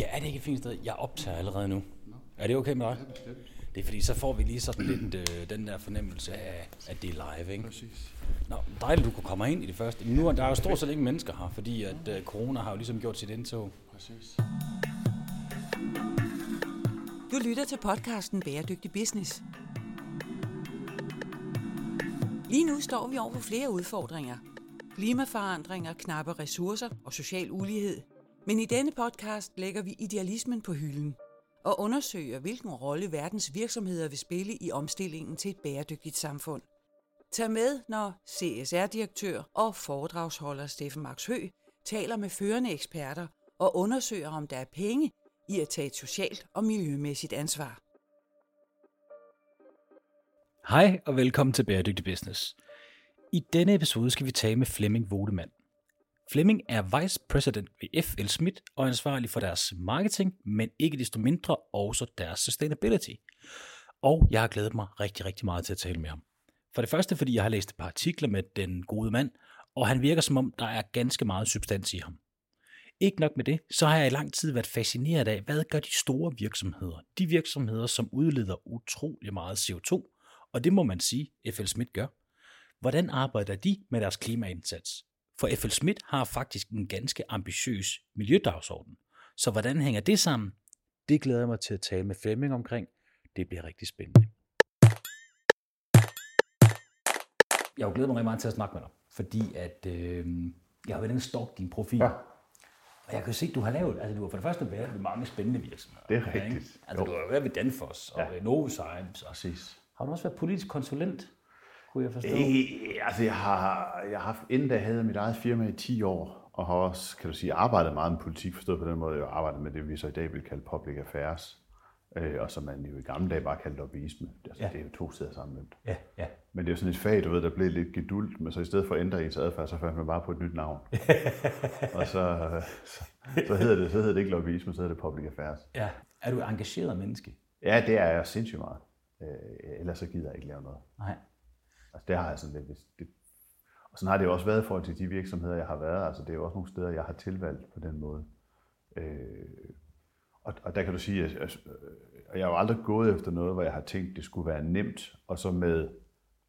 Ja, er det ikke et fint sted? Jeg optager allerede nu. Er det okay med dig? Det er fordi, så får vi lige sådan lidt øh, den der fornemmelse af, at det er live, ikke? Præcis. Nå, dejligt, du kunne komme ind i det første. Nu er der er jo stort set ikke mennesker her, fordi at øh, corona har jo ligesom gjort sit indtog. Præcis. Du lytter til podcasten Bæredygtig Business. Lige nu står vi over for flere udfordringer. Klimaforandringer, knappe ressourcer og social ulighed. Men i denne podcast lægger vi idealismen på hylden og undersøger, hvilken rolle verdens virksomheder vil spille i omstillingen til et bæredygtigt samfund. Tag med, når CSR-direktør og foredragsholder Steffen Max Hø taler med førende eksperter og undersøger, om der er penge i at tage et socialt og miljømæssigt ansvar. Hej og velkommen til Bæredygtig Business. I denne episode skal vi tale med Flemming Vodemann. Fleming er Vice President ved FL Schmidt og er ansvarlig for deres marketing, men ikke desto mindre også deres sustainability. Og jeg har glædet mig rigtig, rigtig meget til at tale med ham. For det første, fordi jeg har læst et par artikler med den gode mand, og han virker som om, der er ganske meget substans i ham. Ikke nok med det, så har jeg i lang tid været fascineret af, hvad gør de store virksomheder? De virksomheder, som udleder utrolig meget CO2, og det må man sige, FL Schmidt gør. Hvordan arbejder de med deres klimaindsats? For FL Schmidt har faktisk en ganske ambitiøs miljødagsorden. Så hvordan hænger det sammen? Det glæder jeg mig til at tale med Flemming omkring. Det bliver rigtig spændende. Jeg har jo glædet mig rigtig meget til at snakke med dig, fordi at øh, jeg har været inde og din profil. Ja. Og jeg kan se, at du har lavet, altså du har for det første været ved mange spændende virksomheder. Det er ikke? rigtigt. Altså du har været ved Danfoss og Ja. Novozymes. Og Præcis. har du også været politisk konsulent, kunne jeg forstå? Øh, altså, jeg har, jeg har haft, inden da havde jeg mit eget firma i 10 år, og har også, kan du sige, arbejdet meget med politik, forstået på den måde, jeg har arbejdet med det, vi så i dag vil kalde public affairs, øh, og som man jo i gamle dage bare kaldte lobbyisme. Altså, Ja. Det er jo to sider sammenløbt. Ja, ja. Men det er jo sådan et fag, du ved, der blev lidt gedult, men så i stedet for at ændre ens adfærd, så fandt man bare på et nyt navn. og så, så, så, hedder det, så hedder det ikke lobbyisme, så hedder det public affairs. ja. Er du et engageret menneske? Ja, det er jeg sindssygt meget. Øh, ellers så gider jeg ikke lave noget. Nej. Altså det har jeg sådan lidt, hvis det, og sådan har det jo også været i forhold til de virksomheder, jeg har været. Altså det er jo også nogle steder, jeg har tilvalgt på den måde. Øh, og, og der kan du sige, at at- at jeg har jo aldrig gået efter noget, hvor jeg har tænkt, det skulle være nemt. Og så med,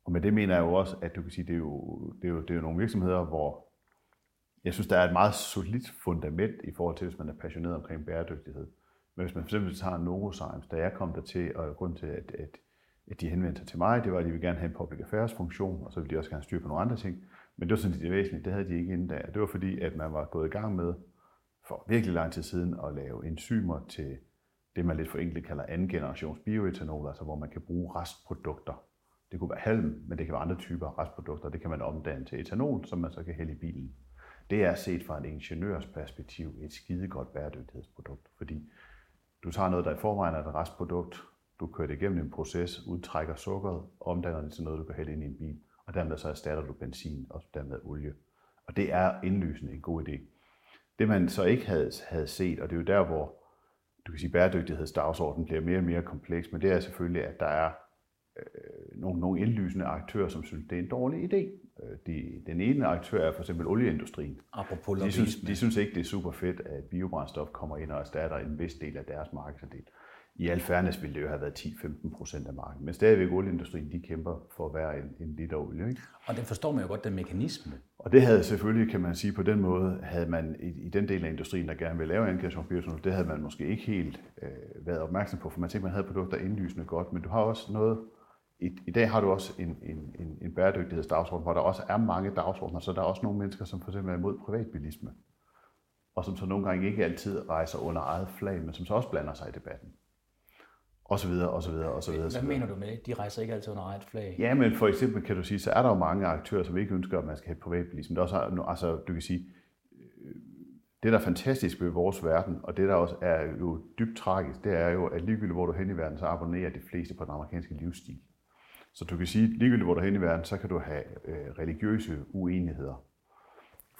og med det mener jeg jo også, at du kan sige, det er jo, det er jo, det er jo nogle virksomheder, hvor jeg synes, der er et meget solidt fundament i forhold til, hvis man er passioneret omkring bæredygtighed. Men hvis man fx tager Novozymes, da jeg kom der til, og grund til, at, at, at de henvendte sig til mig, det var, at de ville gerne have en public affairs funktion, og så ville de også gerne styre på nogle andre ting. Men det var sådan det væsentlige, det havde de ikke inden da. Det var fordi, at man var gået i gang med for virkelig lang tid siden at lave enzymer til det, man lidt forenklet kalder anden generations bioetanol, altså hvor man kan bruge restprodukter. Det kunne være halm, men det kan være andre typer restprodukter. Det kan man omdanne til etanol, som man så kan hælde i bilen. Det er set fra en ingeniørs perspektiv et skidegodt bæredygtighedsprodukt, fordi du tager noget, der i forvejen er et restprodukt, du kører det igennem en proces, udtrækker sukkeret, omdanner det til noget, du kan hælde ind i en bil, og dermed så erstatter du benzin og dermed olie. Og det er indlysende en god idé. Det man så ikke havde, havde set, og det er jo der, hvor du kan sige, bæredygtighedsdagsordenen bliver mere og mere kompleks, men det er selvfølgelig, at der er øh, nogle, nogle indlysende aktører, som synes, det er en dårlig idé. Øh, De, den ene aktør er for eksempel olieindustrien. Apropos De synes, de synes ikke, det er super fedt, at biobrændstof kommer ind og erstatter en vis del af deres markedsandel. I al fairness ville det jo have været 10-15 procent af markedet, men stadigvæk olieindustrien, de kæmper for at være en, en liter olie. Ikke? Og den forstår man jo godt, den mekanisme. Og det havde selvfølgelig, kan man sige, på den måde, havde man i, i den del af industrien, der gerne vil lave andengeneration bioetanol, det havde man måske ikke helt øh, været opmærksom på, for man tænkte, man havde produkter indlysende godt, men du har også noget, i, i dag har du også en, en, en, en bæredygtighedsdagsorden, hvor der også er mange dagsordner, så der er også nogle mennesker, som for eksempel er imod privatbilisme, og som så nogle gange ikke altid rejser under eget flag, men som så også blander sig i debatten. Og så videre, og så videre, og så videre. Hvad mener du med? De rejser ikke altid under eget flag. Ja, men for eksempel kan du sige, så er der jo mange aktører, som ikke ønsker, at man skal have privatbilisme. Der er også, nu- altså, du kan sige, øh, det der er fantastisk ved vores verden, og det der også er jo dybt tragisk, det er jo, at ligegyldigt hvor du er hen i verden, så abonnerer de fleste på den amerikanske livsstil. Så du kan sige, ligegyldigt hvor du er hen i verden, så kan du have øh, religiøse uenigheder.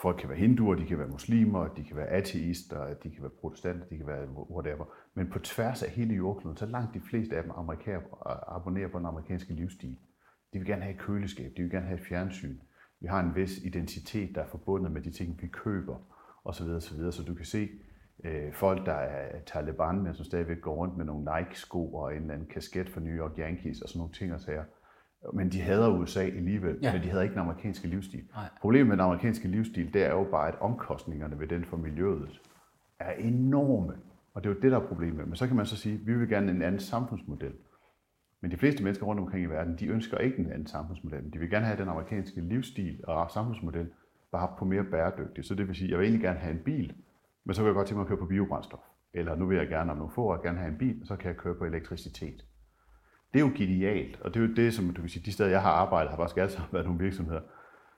Folk kan være hinduer, de kan være muslimer, de kan være ateister, de kan være protestanter, de kan være whatever. Men på tværs af hele jordkloden, så langt de fleste af dem amerikaner, abonnerer på den amerikanske livsstil. De vil gerne have et køleskab, de vil gerne have et fjernsyn. Vi har en vis identitet, der er forbundet med de ting, vi køber, osv. osv. Så du kan se, øh, folk, der er Taliban, men som stadigvæk går rundt med nogle Nike-sko og en eller anden kasket for New York Yankees og sådan nogle ting og sager. Men de hader USA alligevel, ja. men de hader ikke den amerikanske livsstil. Nej. Problemet med den amerikanske livsstil, det er jo bare, at omkostningerne ved den for miljøet er enorme. Og det er jo det, der er problemet. Men så kan man så sige, at vi vil gerne en anden samfundsmodel. Men de fleste mennesker rundt omkring i verden, de ønsker ikke en anden samfundsmodel. De vil gerne have den amerikanske livsstil og samfundsmodel, bare på mere bæredygtigt. Så det vil sige, jeg vil egentlig gerne have en bil, men så vil jeg godt tænke mig at køre på biobrændstof. Eller nu vil jeg gerne om nogle få år gerne have en bil, og så kan jeg køre på elektricitet. Det er jo genialt, og det er jo det, som du kan sige, de steder, jeg har arbejdet, har faktisk altid været nogle virksomheder,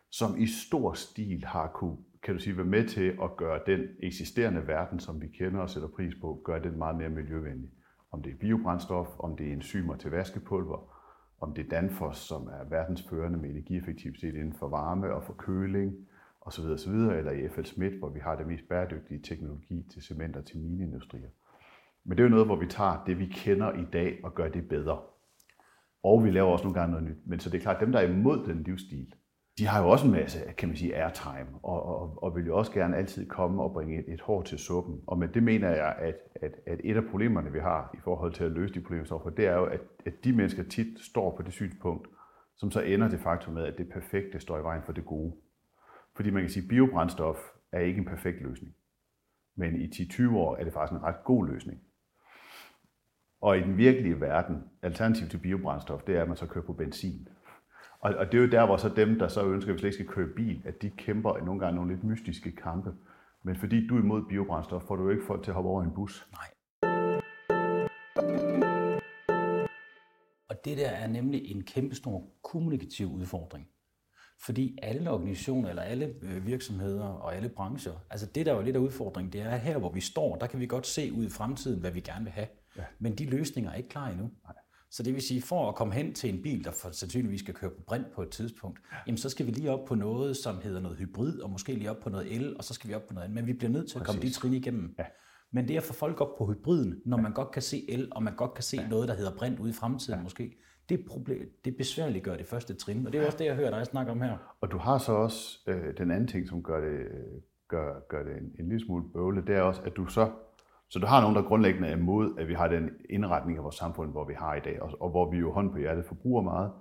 som i stor stil har kunne, kan du sige, være med til at gøre den eksisterende verden, som vi kender og sætter pris på, gøre den meget mere miljøvenlig. Om det er biobrændstof, om det er enzymer til vaskepulver, om det er Danfoss, som er verdensførende med energieffektivitet inden for varme og for køling, osv. osv. eller i FL Schmidt, hvor vi har det mest bæredygtige teknologi til cement og til mineindustrier. Men det er jo noget, hvor vi tager det, vi kender i dag, og gør det bedre. Og vi laver også nogle gange noget nyt. Men så det er klart, at dem, der er imod den livsstil, de har jo også en masse, kan man sige, airtime, og, og, og vil jo også gerne altid komme og bringe et, et hår til suppen. Og med det mener jeg, at, at, at et af problemerne, vi har i forhold til at løse de problemer, for, det er jo, at, at de mennesker tit står på det synspunkt, som så ender det faktum med, at det perfekte står i vejen for det gode. Fordi man kan sige, at biobrændstof er ikke en perfekt løsning. Men i 10-20 år er det faktisk en ret god løsning. Og i den virkelige verden, alternativ til biobrændstof, det er, at man så kører på benzin. Og, og det er jo der, hvor så dem, der så ønsker, at vi slet ikke skal køre bil, at de kæmper nogle gange nogle lidt mystiske kampe. Men fordi du er imod biobrændstof, får du jo ikke folk til at hoppe over en bus. Nej. Og det der er nemlig en kæmpestor kommunikativ udfordring. Fordi alle organisationer, eller alle øh, virksomheder og alle brancher, altså det der er jo lidt af udfordringen, det er her, hvor vi står, der kan vi godt se ud i fremtiden, hvad vi gerne vil have. Ja. Men de løsninger er ikke klar endnu. Nej. Så det vil sige, for at komme hen til en bil, der for sandsynligvis skal køre på brint på et tidspunkt, ja. jamen så skal vi lige op på noget, som hedder noget hybrid, og måske lige op på noget el, og så skal vi op på noget andet. Men vi bliver nødt til at komme de trin igennem. Ja. Men det at få folk op på hybriden, når ja. man godt kan se el, og man godt kan se ja. noget, der hedder brint ude i fremtiden ja. måske, det, problem, det besværligt gør det første trin. Og det er også det, jeg hører dig snakke om her. Og du har så også øh, den anden ting, som gør det, gør, gør det en, en lille smule bøvle, det er også, at du så så du har nogen, der grundlæggende er imod, at vi har den indretning af vores samfund, hvor vi har i dag, og, og hvor vi jo hånd på hjertet forbruger meget,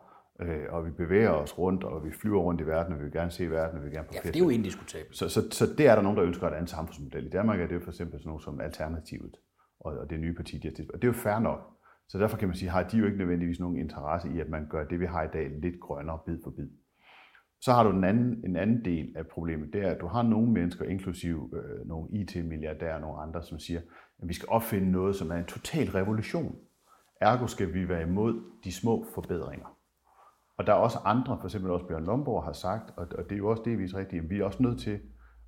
øh, og vi bevæger os rundt, og vi flyver rundt i verden, og vi vil gerne se verden, og vi vil gerne på Ja, det er jo indiskutabelt. Så, så, så det er der nogen, der ønsker et andet samfundsmodel. I Danmark er det jo for eksempel sådan noget som Alternativet, og, og det nye parti, de har og det er jo fair nok. Så derfor kan man sige, har de jo ikke nødvendigvis nogen interesse i, at man gør det, vi har i dag, lidt grønnere bid for bid. Så har du den anden, en anden del af problemet, det er, at du har nogle mennesker, inklusive øh, nogle IT-milliardærer og nogle andre, som siger, at vi skal opfinde noget, som er en total revolution. Ergo skal vi være imod de små forbedringer. Og der er også andre, for eksempel også Bjørn Lomborg har sagt, og det er jo også delvis rigtigt, at vi er også nødt til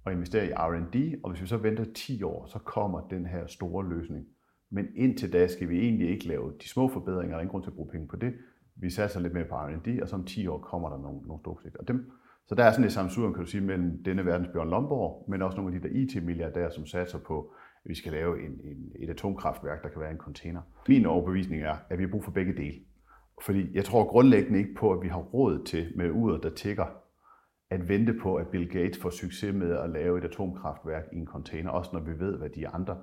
at investere i R&D, og hvis vi så venter 10 år, så kommer den her store løsning. Men indtil da skal vi egentlig ikke lave de små forbedringer, der er ingen grund til at bruge penge på det. Vi satser lidt mere på R&D, og så om 10 år kommer der nogle, nogle store projekter. Og dem, så der er sådan et samsur, kan du sige, mellem denne verdens Bjørn Lomborg, men også nogle af de der IT-milliardærer, som satser på at vi skal lave en, en, et atomkraftværk, der kan være en container. Min overbevisning er, at vi har brug for begge dele. Fordi jeg tror grundlæggende ikke på, at vi har råd til med uret, der tigger, at vente på, at Bill Gates får succes med at lave et atomkraftværk i en container, også når vi ved, hvad de andre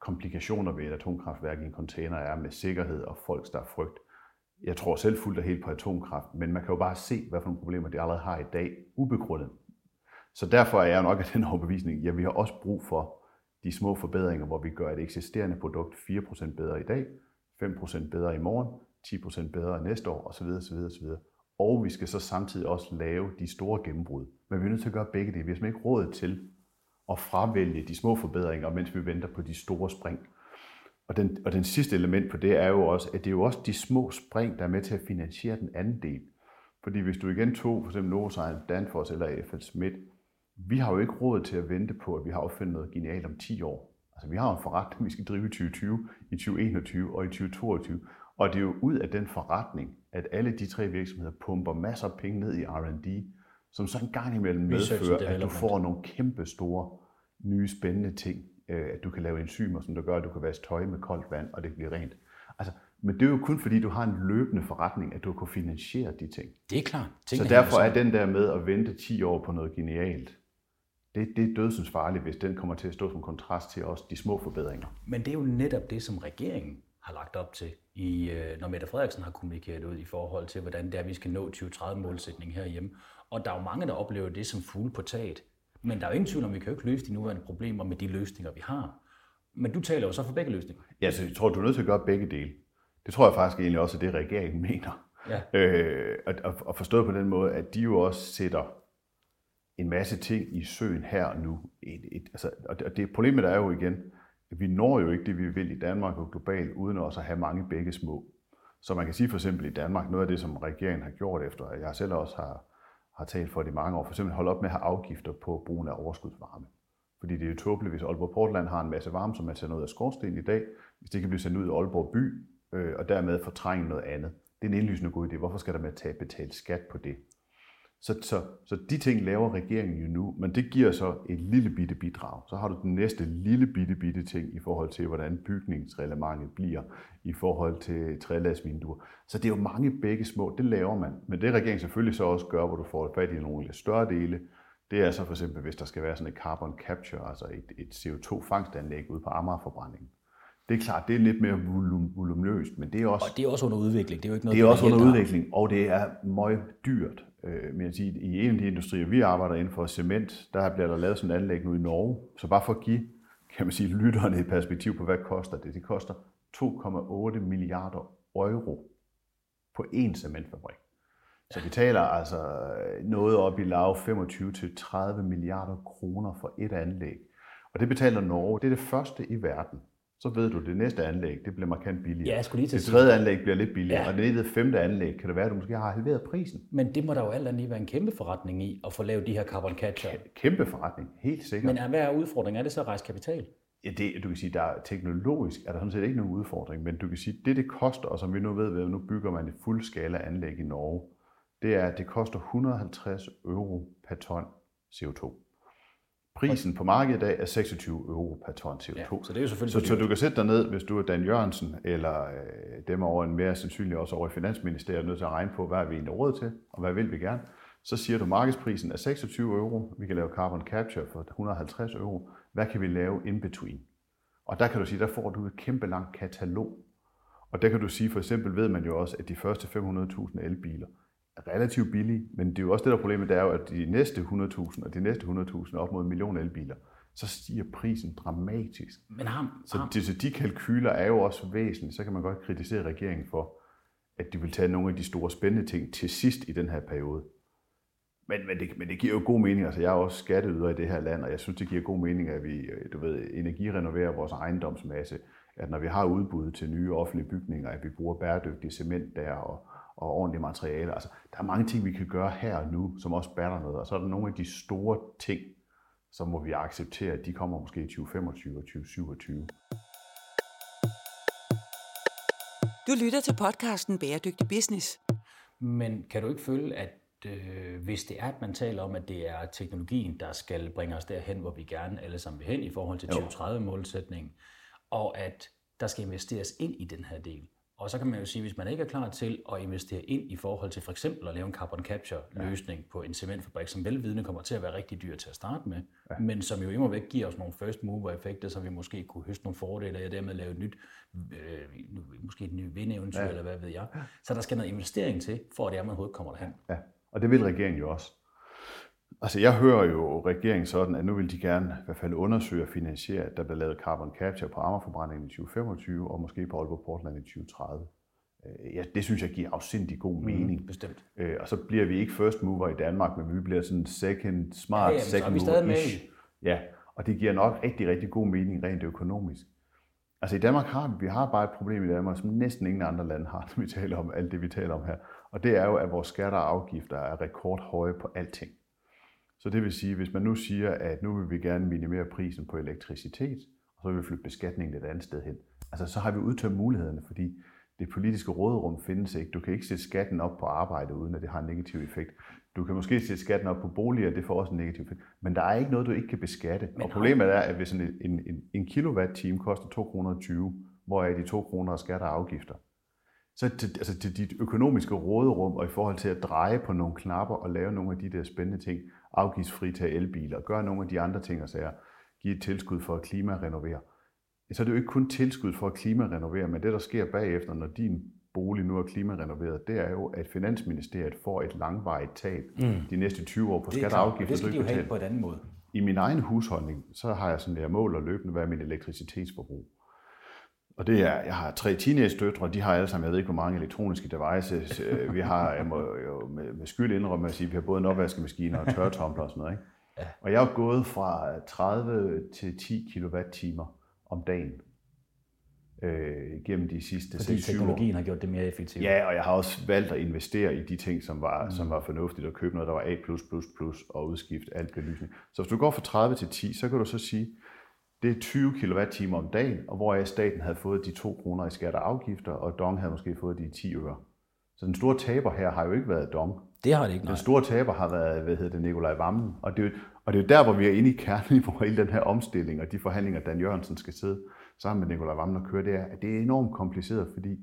komplikationer ved et atomkraftværk i en container er med sikkerhed og folks, der er frygt. Jeg tror selv fuldt og helt på atomkraft, men man kan jo bare se, hvad for nogle problemer de allerede har i dag, ubegrundet. Så derfor er jeg nok af den overbevisning, at ja, vi har også brug for de små forbedringer, hvor vi gør et eksisterende produkt 4% bedre i dag, 5% bedre i morgen, 10% bedre næste år osv. osv., osv. Og vi skal så samtidig også lave de store gennembrud. Men vi er nødt til at gøre begge det. Vi har simpelthen ikke råd til at fravælge de små forbedringer, mens vi venter på de store spring. Og den, og den sidste element på det er jo også, at det er jo også de små spring, der er med til at finansiere den anden del. Fordi hvis du igen tog for eksempel Novozymes, Danfoss eller FL Schmidt, vi har jo ikke råd til at vente på, at vi har opfundet noget genialt om 10 år. Altså, vi har en forretning, vi skal drive i 2020, i 2021 og i 2022. Og det er jo ud af den forretning, at alle de tre virksomheder pumper masser af penge ned i R&D, som så en gang imellem medfører, at du får nogle kæmpe store, nye, spændende ting. Øh, at du kan lave enzymer, som der gør, at du kan vaske tøj med koldt vand, og det bliver rent. Altså, men det er jo kun fordi, du har en løbende forretning, at du kan finansiere de ting. Det er klart. så derfor er den der med at vente 10 år på noget genialt, det, det er dødsens farligt, hvis den kommer til at stå som kontrast til også de små forbedringer. Men det er jo netop det, som regeringen har lagt op til, i, øh, når Mette Frederiksen har kommunikeret ud i forhold til, hvordan det er, vi skal nå 2030-målsætning herhjemme. Og der er jo mange, der oplever det som fugle på taget. Men der er jo ingen tvivl om, at vi kan jo ikke løse de nuværende problemer med de løsninger, vi har. Men du taler jo så for begge løsninger. Ja, så jeg tror, du er nødt til at gøre begge dele. Det tror jeg faktisk egentlig også, at det regeringen mener. Ja. Øh, og, og forstået på den måde, at de jo også sætter en masse ting i søen her og nu. Et, et, altså, og det problemet er jo igen, at vi når jo ikke det, vi vil i Danmark og globalt, uden også at have mange begge små. Så man kan sige for eksempel i Danmark, noget af det, som regeringen har gjort efter, at jeg selv også har, har talt for det i mange år, for eksempel holde op med at have afgifter på brugen af overskudsvarme. Fordi det er jo tåbeligt, hvis Aalborg Portland har en masse varme, som man sender ud af skorsten i dag, hvis det kan blive sendt ud i Aalborg by, øh, og dermed fortrænge noget andet. Det er en indlysende god idé. Hvorfor skal der med at betale skat på det? Så, så, så de ting laver regeringen jo nu, men det giver så et lille bitte bidrag. Så har du den næste lille bitte bitte ting i forhold til, hvordan bygningsreglementet bliver i forhold til træladsvinduer. Så det er jo mange begge små, det laver man. Men det regeringen selvfølgelig så også gør, hvor du får fat i nogle lidt større dele, det er så for eksempel, hvis der skal være sådan et carbon capture, altså et, et CO2-fangstanlæg ude på Amagerforbrændingen. Det er klart, det er lidt mere volum, voluminøst, men det er også... Og det er også under udvikling. Det er jo ikke noget, det er også under udvikling, og det er meget dyrt. Øh, men jeg siger, i en af de industrier, vi arbejder inden for cement, der bliver der lavet sådan et anlæg nu i Norge. Så bare for at give, kan man sige, lytterne et perspektiv på, hvad koster det? Det koster 2,8 milliarder euro på én cementfabrik. Så vi taler altså øh, noget op i lav 25-30 milliarder kroner for et anlæg. Og det betaler Norge. Det er det første i verden. Så ved du, at det næste anlæg, det bliver markant billigere. Ja, jeg skulle lige til det tredje anlæg bliver lidt billigere, Ja. og det nede femte anlæg kan det være, at du måske har halveret prisen. Men det må der jo alt andet lige være en kæmpe forretning i, at få lavet de her carbon capture. Kæmpe forretning, helt sikkert. Men hvad er udfordringen? Er det så at rejse kapital? Ja, det, du kan sige, der er teknologisk er der sådan set ikke nogen udfordring, men du kan sige, det det koster, og som vi nu ved, at nu bygger man et fuldskala anlæg i Norge, det er, at det koster 150 euro per ton CO2. Prisen på markedet i dag er 26 euro per ton CO2. Ja, så det er jo selvfølgelig så, så du kan sætte dig ned, hvis du er Dan Jørgensen, eller øh, dem over en mere sandsynlig også over i Finansministeriet, nødt til at regne på, hvad er vi egentlig råd til, og hvad vil vi gerne. Så siger du, markedsprisen er 26 euro, vi kan lave carbon capture for 150 euro. Hvad kan vi lave in between? Og der kan du sige, der får du et kæmpe langt katalog. Og der kan du sige, for eksempel ved man jo også, at de første 500.000 elbiler er relativt billige, men det er jo også det, der er problemet, det er jo, at de næste 100.000 og de næste 100.000 op mod en million elbiler, så stiger prisen dramatisk. Men har, Så har, de, så de kalkyler er jo også væsentlige. Så kan man godt kritisere regeringen for, at de vil tage nogle af de store spændende ting til sidst i den her periode. Men, men, det, men det giver jo god mening. Altså, jeg er også skatteyder i det her land, og jeg synes, det giver god mening, at vi du ved, energirenoverer vores ejendomsmasse. At når vi har udbud til nye offentlige bygninger, at vi bruger bæredygtig cement der og, og ordentlige materialer. Altså, der er mange ting, vi kan gøre her og nu, som også batter noget. Og så er der nogle af de store ting, så må vi acceptere, at de kommer måske i 2025 og 2027. Du lytter til podcasten Bæredygtig Business. men kan du ikke føle, at øh, hvis det er, at man taler om, at det er teknologien, der skal bringe os derhen, hvor vi gerne alle sammen vil hen i forhold til 2030-målsætningen, og at der skal investeres ind i den her del. Og så kan man jo sige, hvis man ikke er klar til at investere ind i forhold til for eksempel at lave en carbon capture løsning på en cementfabrik, som velvidende kommer til at være rigtig dyr til at starte med, ja. men som jo immer væk giver os nogle first mover effekter, så vi måske kunne høste nogle fordele, og dermed lave et nyt, øh, måske et nyt vindeventyr, ja. eller hvad ved jeg. Så der skal noget investering til, for at det er, man overhovedet kommer derhen. Ja, og det vil regeringen jo også. Altså jeg hører jo regeringen sådan, at nu vil de gerne i hvert fald undersøge og finansiere, at der bliver lavet carbon capture på Amagerforbrændingen i 2025, og måske på Aalborg Portland i 2030. Øh, Ja, det synes jeg giver afsindig god mening. Mm, bestemt. Øh, og så bliver vi ikke first mover i Danmark, men vi bliver sådan second, smart Ja, ja, second vi stadig mover. med. Ja, og det giver nok rigtig, rigtig god mening rent økonomisk. Altså i Danmark har vi, vi har bare et problem i Danmark, som næsten ingen andre lande har, når vi taler om alt det, vi taler om her. Og det er jo, at vores skatter og afgifter er rekordhøje på alting. Så det vil sige, hvis man nu siger, at nu vil vi gerne minimere prisen på elektricitet, og så vil vi flytte beskatningen et andet sted hen, altså så har vi udtømt mulighederne, fordi det politiske råderum findes ikke. Du kan ikke sætte skatten op på arbejde, uden at det har en negativ effekt. Du kan måske sætte skatten op på boliger, det får også en negativ effekt. Men der er ikke noget, du ikke kan beskatte. Men og problemet er, at hvis en, en, en, en kilowatt-time koster 2 kroner 20, hvor er de 2 kroner af skatter og afgifter? Så til, altså til dit økonomiske råderum og i forhold til at dreje på nogle knapper og lave nogle af de der spændende ting, afgiftsfritage elbiler, gøre nogle af de andre ting og sager, give et tilskud for at klimarenovere, så er det jo ikke kun tilskud for at klimarenovere, men det, der sker bagefter, når din bolig nu er klimarenoveret, det er jo, at Finansministeriet får et langvarigt tab mm. de næste 20 år på er skatter og afgifter. det skal de jo have på en anden måde. I min egen husholdning, så har jeg sådan der mål og løbende, hvad er min elektricitetsforbrug. Og det er, jeg har tre teenage-døtre, de har alle sammen, jeg ved ikke hvor mange elektroniske devices. Øh, Vi har, jeg må jo med, med skyld indrømme at sige, vi har både en opvaskemaskine og tørretumbler og sådan noget. Ikke? Ja. Og jeg er gået fra 30 til 10 kWh om dagen øh, gennem de sidste Fordi 6-7 år. teknologien har gjort det mere effektivt. Ja, og jeg har også valgt at investere i de ting, som var, Mm. som var fornuftigt, at købe noget, der var A+++, og udskifte alt belysning. Så hvis du går fra 30 til 10, så kan du så sige, det er 20 kWh om dagen, og hvor staten havde fået de 2 kroner i skatter og afgifter, og Dong havde måske fået de 10 øre. Så den store taber her har jo ikke været Dong. Det har det ikke, nej. Den store taber har været, hvad hedder det, Nikolaj Vammen. Og det, er og det er jo der, hvor vi er inde i kernen på hele den her omstilling, og de forhandlinger, Dan Jørgensen skal sidde sammen med Nikolaj Vammen og køre, det er, at det er enormt kompliceret, fordi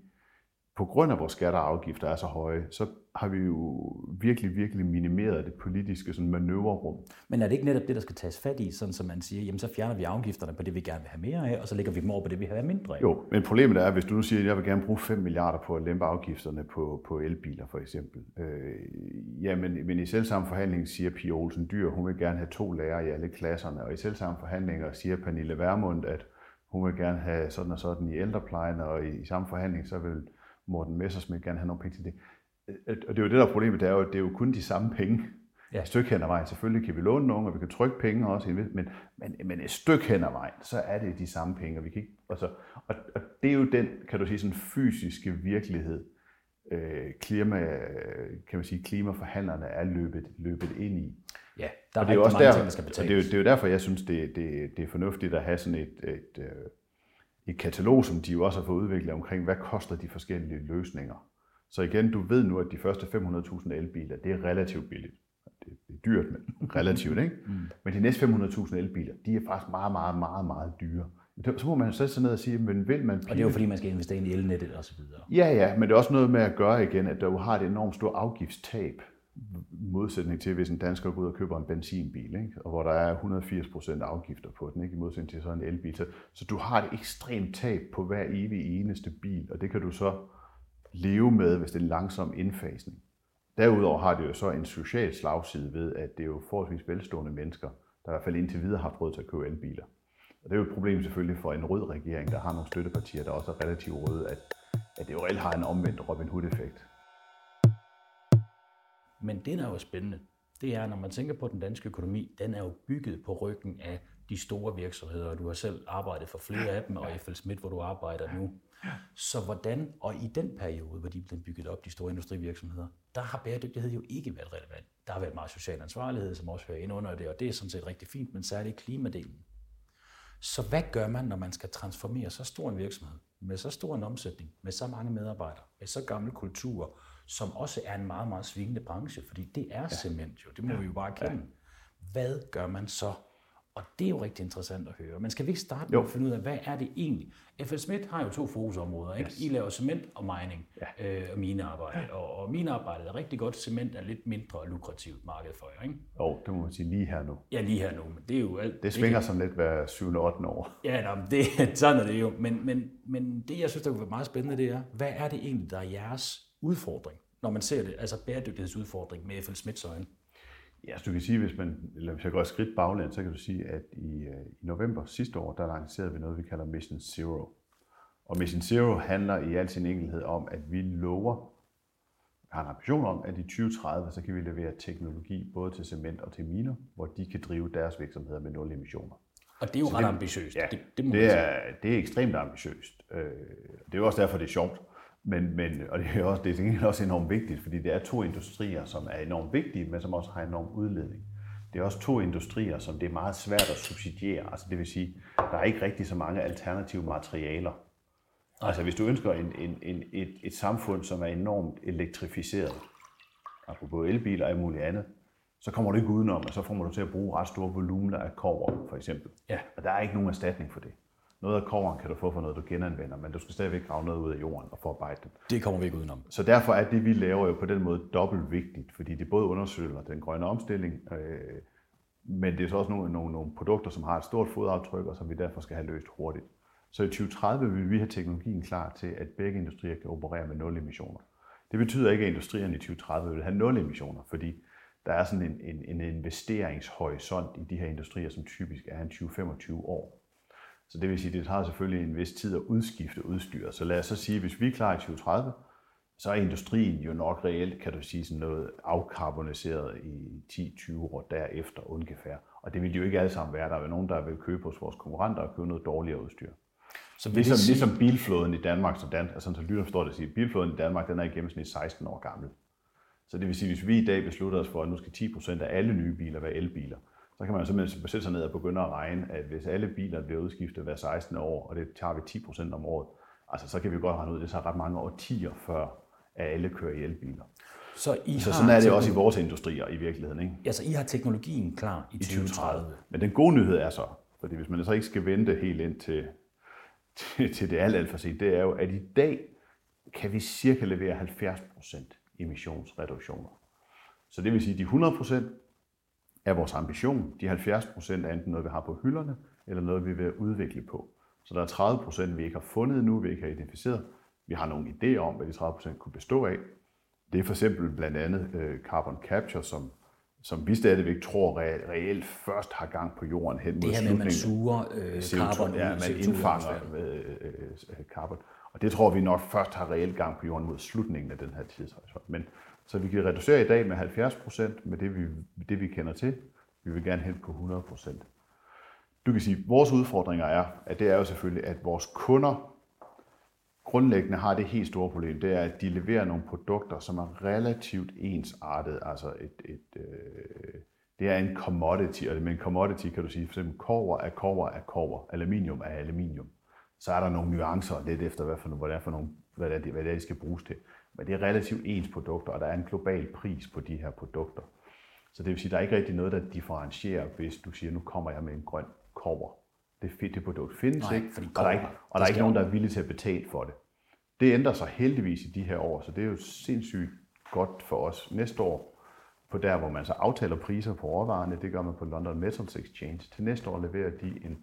på grund af, vores skatter og afgifter er så høje, så har vi jo virkelig, virkelig minimeret det politiske sådan manøvrerum. Men er det ikke netop det, der skal tages fat i, sådan som man siger, jamen så fjerner vi afgifterne på det, vi gerne vil have mere af, og så lægger vi dem over på det, vi vil have mindre af? Jo, men problemet er, hvis du nu siger, at jeg vil gerne bruge 5 milliarder på at lempe afgifterne på, på elbiler for eksempel. Øh, ja, men, men i selvsamme forhandling siger Pia Olsen Dyr, hun vil gerne have to lærere i alle klasserne, og i selvsamme forhandlinger siger Pernille Vermund, at hun vil gerne have sådan og sådan i ældreplejen, og i, i samme forhandling, så vil Morten Messersmith gerne have nogle penge til det. Øh, Og det er jo det, der er problemet, det er jo, at det er jo kun de samme penge. Ja. Et stykke hen ad vejen. Selvfølgelig kan vi låne nogle, og vi kan trykke penge også, men, men, men et stykke hen ad vejen, så er det de samme penge. Og, vi kan ikke, altså, og, og det er jo den, kan du sige, sådan fysiske virkelighed, øh, klima, kan man sige, klimaforhandlerne er løbet, løbet ind i. Ja, der er, Og det er også mange der, ting, der skal og det er, jo, betales. det er jo derfor, jeg synes, det, det, det er fornuftigt at have sådan et, et, øh, et katalog, som de jo også har fået udviklet omkring, hvad koster de forskellige løsninger. Så igen, du ved nu, at de første 500.000 elbiler, det er relativt billigt. Det er dyrt, men relativt, ikke? Mm. Men de næste 500.000 elbiler, de er faktisk meget, meget, meget, meget dyre. Så må man sætte sig ned og sige, men vil man Og det er jo fordi, man skal investere i elnettet og så videre. Ja, ja, men det er også noget med at gøre igen, at du har et enormt stort afgiftstab, modsætning til, hvis en dansker går ud og køber en benzinbil, ikke? og hvor der er 180% afgifter på den, ikke? i modsætning til sådan en elbil. Så, så du har et ekstremt tab på hver evig eneste bil, og det kan du så leve med, hvis det er en langsom indfasning. Derudover har det jo så en social slagside ved, at det er jo forholdsvis velstående mennesker, der i hvert fald indtil videre har haft råd til at købe elbiler. Og det er jo et problem selvfølgelig for en rød regering, der har nogle støttepartier, der også er relativt røde, at, at det jo reelt har en omvendt Robin Hood-effekt. Men det, der er jo spændende, det er, når man tænker på den danske økonomi, den er jo bygget på ryggen af de store virksomheder, og du har selv arbejdet for flere af dem, og FL Schmidt, hvor du arbejder nu. Så hvordan, og i den periode, hvor de blevet bygget op, de store industrivirksomheder, der har bæredygtighed jo ikke været relevant. Der har været meget social ansvarlighed, som også hører ind under det, og det er sådan set rigtig fint, men særligt klimadelen. Så hvad gør man, når man skal transformere så stor en virksomhed, med så stor en omsætning, med så mange medarbejdere, med så gammel kultur, som også er en meget, meget svingende branche, fordi det er cement jo, det må vi jo bare kende. Hvad gør man så? Og det er jo rigtig interessant at høre. Men skal vi ikke starte med Jo. at finde ud af, hvad er det egentlig? FL Schmidt har jo to fokusområder. Ikke? I laver cement og mining ja. øh, og minearbejde. Og, og minearbejdet er rigtig godt. Cement er lidt mindre lukrativt marked for jer. Ikke? Og det må man sige lige her nu. Ja, lige her nu. Men det er jo alt. Det svinger sådan lidt hver 7. og 8. år. Ja, nå, det, sådan er det jo. Men, men, men det, jeg synes, der kunne være meget spændende, det er, hvad er det egentlig, der er jeres udfordring, når man ser det, altså bæredygtighedsudfordring med FL Smiths øjne? Ja, så du kan sige, hvis, man, eller hvis jeg går et skridt baglæns, så kan du sige, at i, øh, i november sidste år, der lancerede vi noget, vi kalder Mission Zero. Og Mission Zero handler i al sin enkelhed om, at vi lover, har en ambition om, at i 2030, så kan vi levere teknologi både til cement og til miner, hvor de kan drive deres virksomheder med nul emissioner. Og det er jo ret ambitiøst. Ja, det, det, må det, er, det er ekstremt ambitiøst. Øh, Det er jo også derfor, det er sjovt. Men, men, og det er også, det er også enormt vigtigt, fordi det er to industrier, som er enormt vigtige, men som også har enorm udledning. Det er også to industrier, som det er meget svært at subsidiere. Altså det vil sige, der er ikke rigtig så mange alternative materialer. Altså hvis du ønsker en, en, en, et, et samfund, som er enormt elektrificeret, apropos elbiler og muligt andet, så kommer du ikke udenom, og så får du til at bruge ret store volumener af kover, for eksempel. Ja. Og der er ikke nogen erstatning for det. Noget af koveren kan du få for noget, du genanvender, men du skal stadigvæk grave noget ud af jorden og forarbejde det. Det kommer vi ikke udenom. Så derfor er det, vi laver jo på den måde dobbelt vigtigt, fordi det både undersøger den grønne omstilling, øh, men det er så også nogle, nogle, nogle produkter, som har et stort fodaftryk, og som vi derfor skal have løst hurtigt. Så i 2030 vil vi have teknologien klar til, at begge industrier kan operere med nul emissioner. Det betyder ikke, at industrierne i 2030 vil have nul emissioner, fordi der er sådan en, en, en investeringshorisont i de her industrier, som typisk er en 20-25 år. Så det vil sige, at det tager selvfølgelig en vis tid at udskifte udstyr. Så lad os så sige, at hvis vi er klar i 2030, så er industrien jo nok reelt, kan du sige, sådan noget afkarboniseret i 10-20 år derefter ungefær. Og det vil jo ikke alle sammen være. Der er nogen, der vil købe hos vores konkurrenter og købe noget dårligere udstyr. Så ligesom, sige... ligesom bilflåden i Danmark, så, Dan, altså, så lytter forstår det at sige, bilflåden i Danmark, den er i gennemsnit 16 år gammel. Så det vil sige, hvis vi i dag beslutter os for, at nu skal 10% af alle nye biler være elbiler, så kan man simpelthen sætte sig ned og begynde at regne, at hvis alle biler bliver udskiftet hver 16 år, og det tager vi 10% om året, altså så kan vi godt regne ud, at det tager ret mange årtier før, at alle kører i elbiler. Så, I så sådan er det også i vores industrier i virkeligheden. Ikke? Altså I har teknologien klar i, I 2030. 2030. Men den gode nyhed er så, fordi hvis man så ikke skal vente helt ind til, til, til det alt, alt for sent, det er jo, at i dag kan vi cirka levere 70% emissionsreduktioner. Så det vil sige, at de 100% er vores ambition. De 70% er enten noget, vi har på hylderne, eller noget, vi vil udvikle på. Så der er 30%, vi ikke har fundet nu, vi ikke har identificeret. Vi har nogle idéer om, hvad de 30% kunne bestå af. Det er for eksempel blandt andet øh, carbon capture, som, som vi stadigvæk tror reelt først har gang på jorden hen mod slutningen. Det her med, at man suger øh, carbon ja, man indfanger øh, øh, carbon. Og det tror vi nok først har reelt gang på jorden mod slutningen af den her tidshorisont. Men så vi kan reducere i dag med 70 procent med det vi, det, vi kender til. Vi vil gerne hen på 100 procent. Du kan sige, at vores udfordringer er, at det er jo selvfølgelig, at vores kunder grundlæggende har det helt store problem, det er, at de leverer nogle produkter, som er relativt ensartet. Altså et, et, øh, det er en commodity, og med en commodity kan du sige, for eksempel kover er kover er kover, aluminium er aluminium. Så er der nogle nuancer lidt efter, hvad, for, hvad, det er for nogle, hvad, det er, hvad det er, de skal bruges til. Men det er relativt ens produkter, og der er en global pris på de her produkter. Så det vil sige, at der er ikke rigtig noget, der differentierer, hvis du siger, nu kommer jeg med en grøn kover. Det, det produkt findes Nej, ikke, og der er ikke, og der er ikke nogen, der er villige til at betale for det. Det ændrer sig heldigvis i de her år, så det er jo sindssygt godt for os næste år, på der, hvor man så aftaler priser på råvarerne, det gør man på London Metals Exchange. Til næste år leverer de en,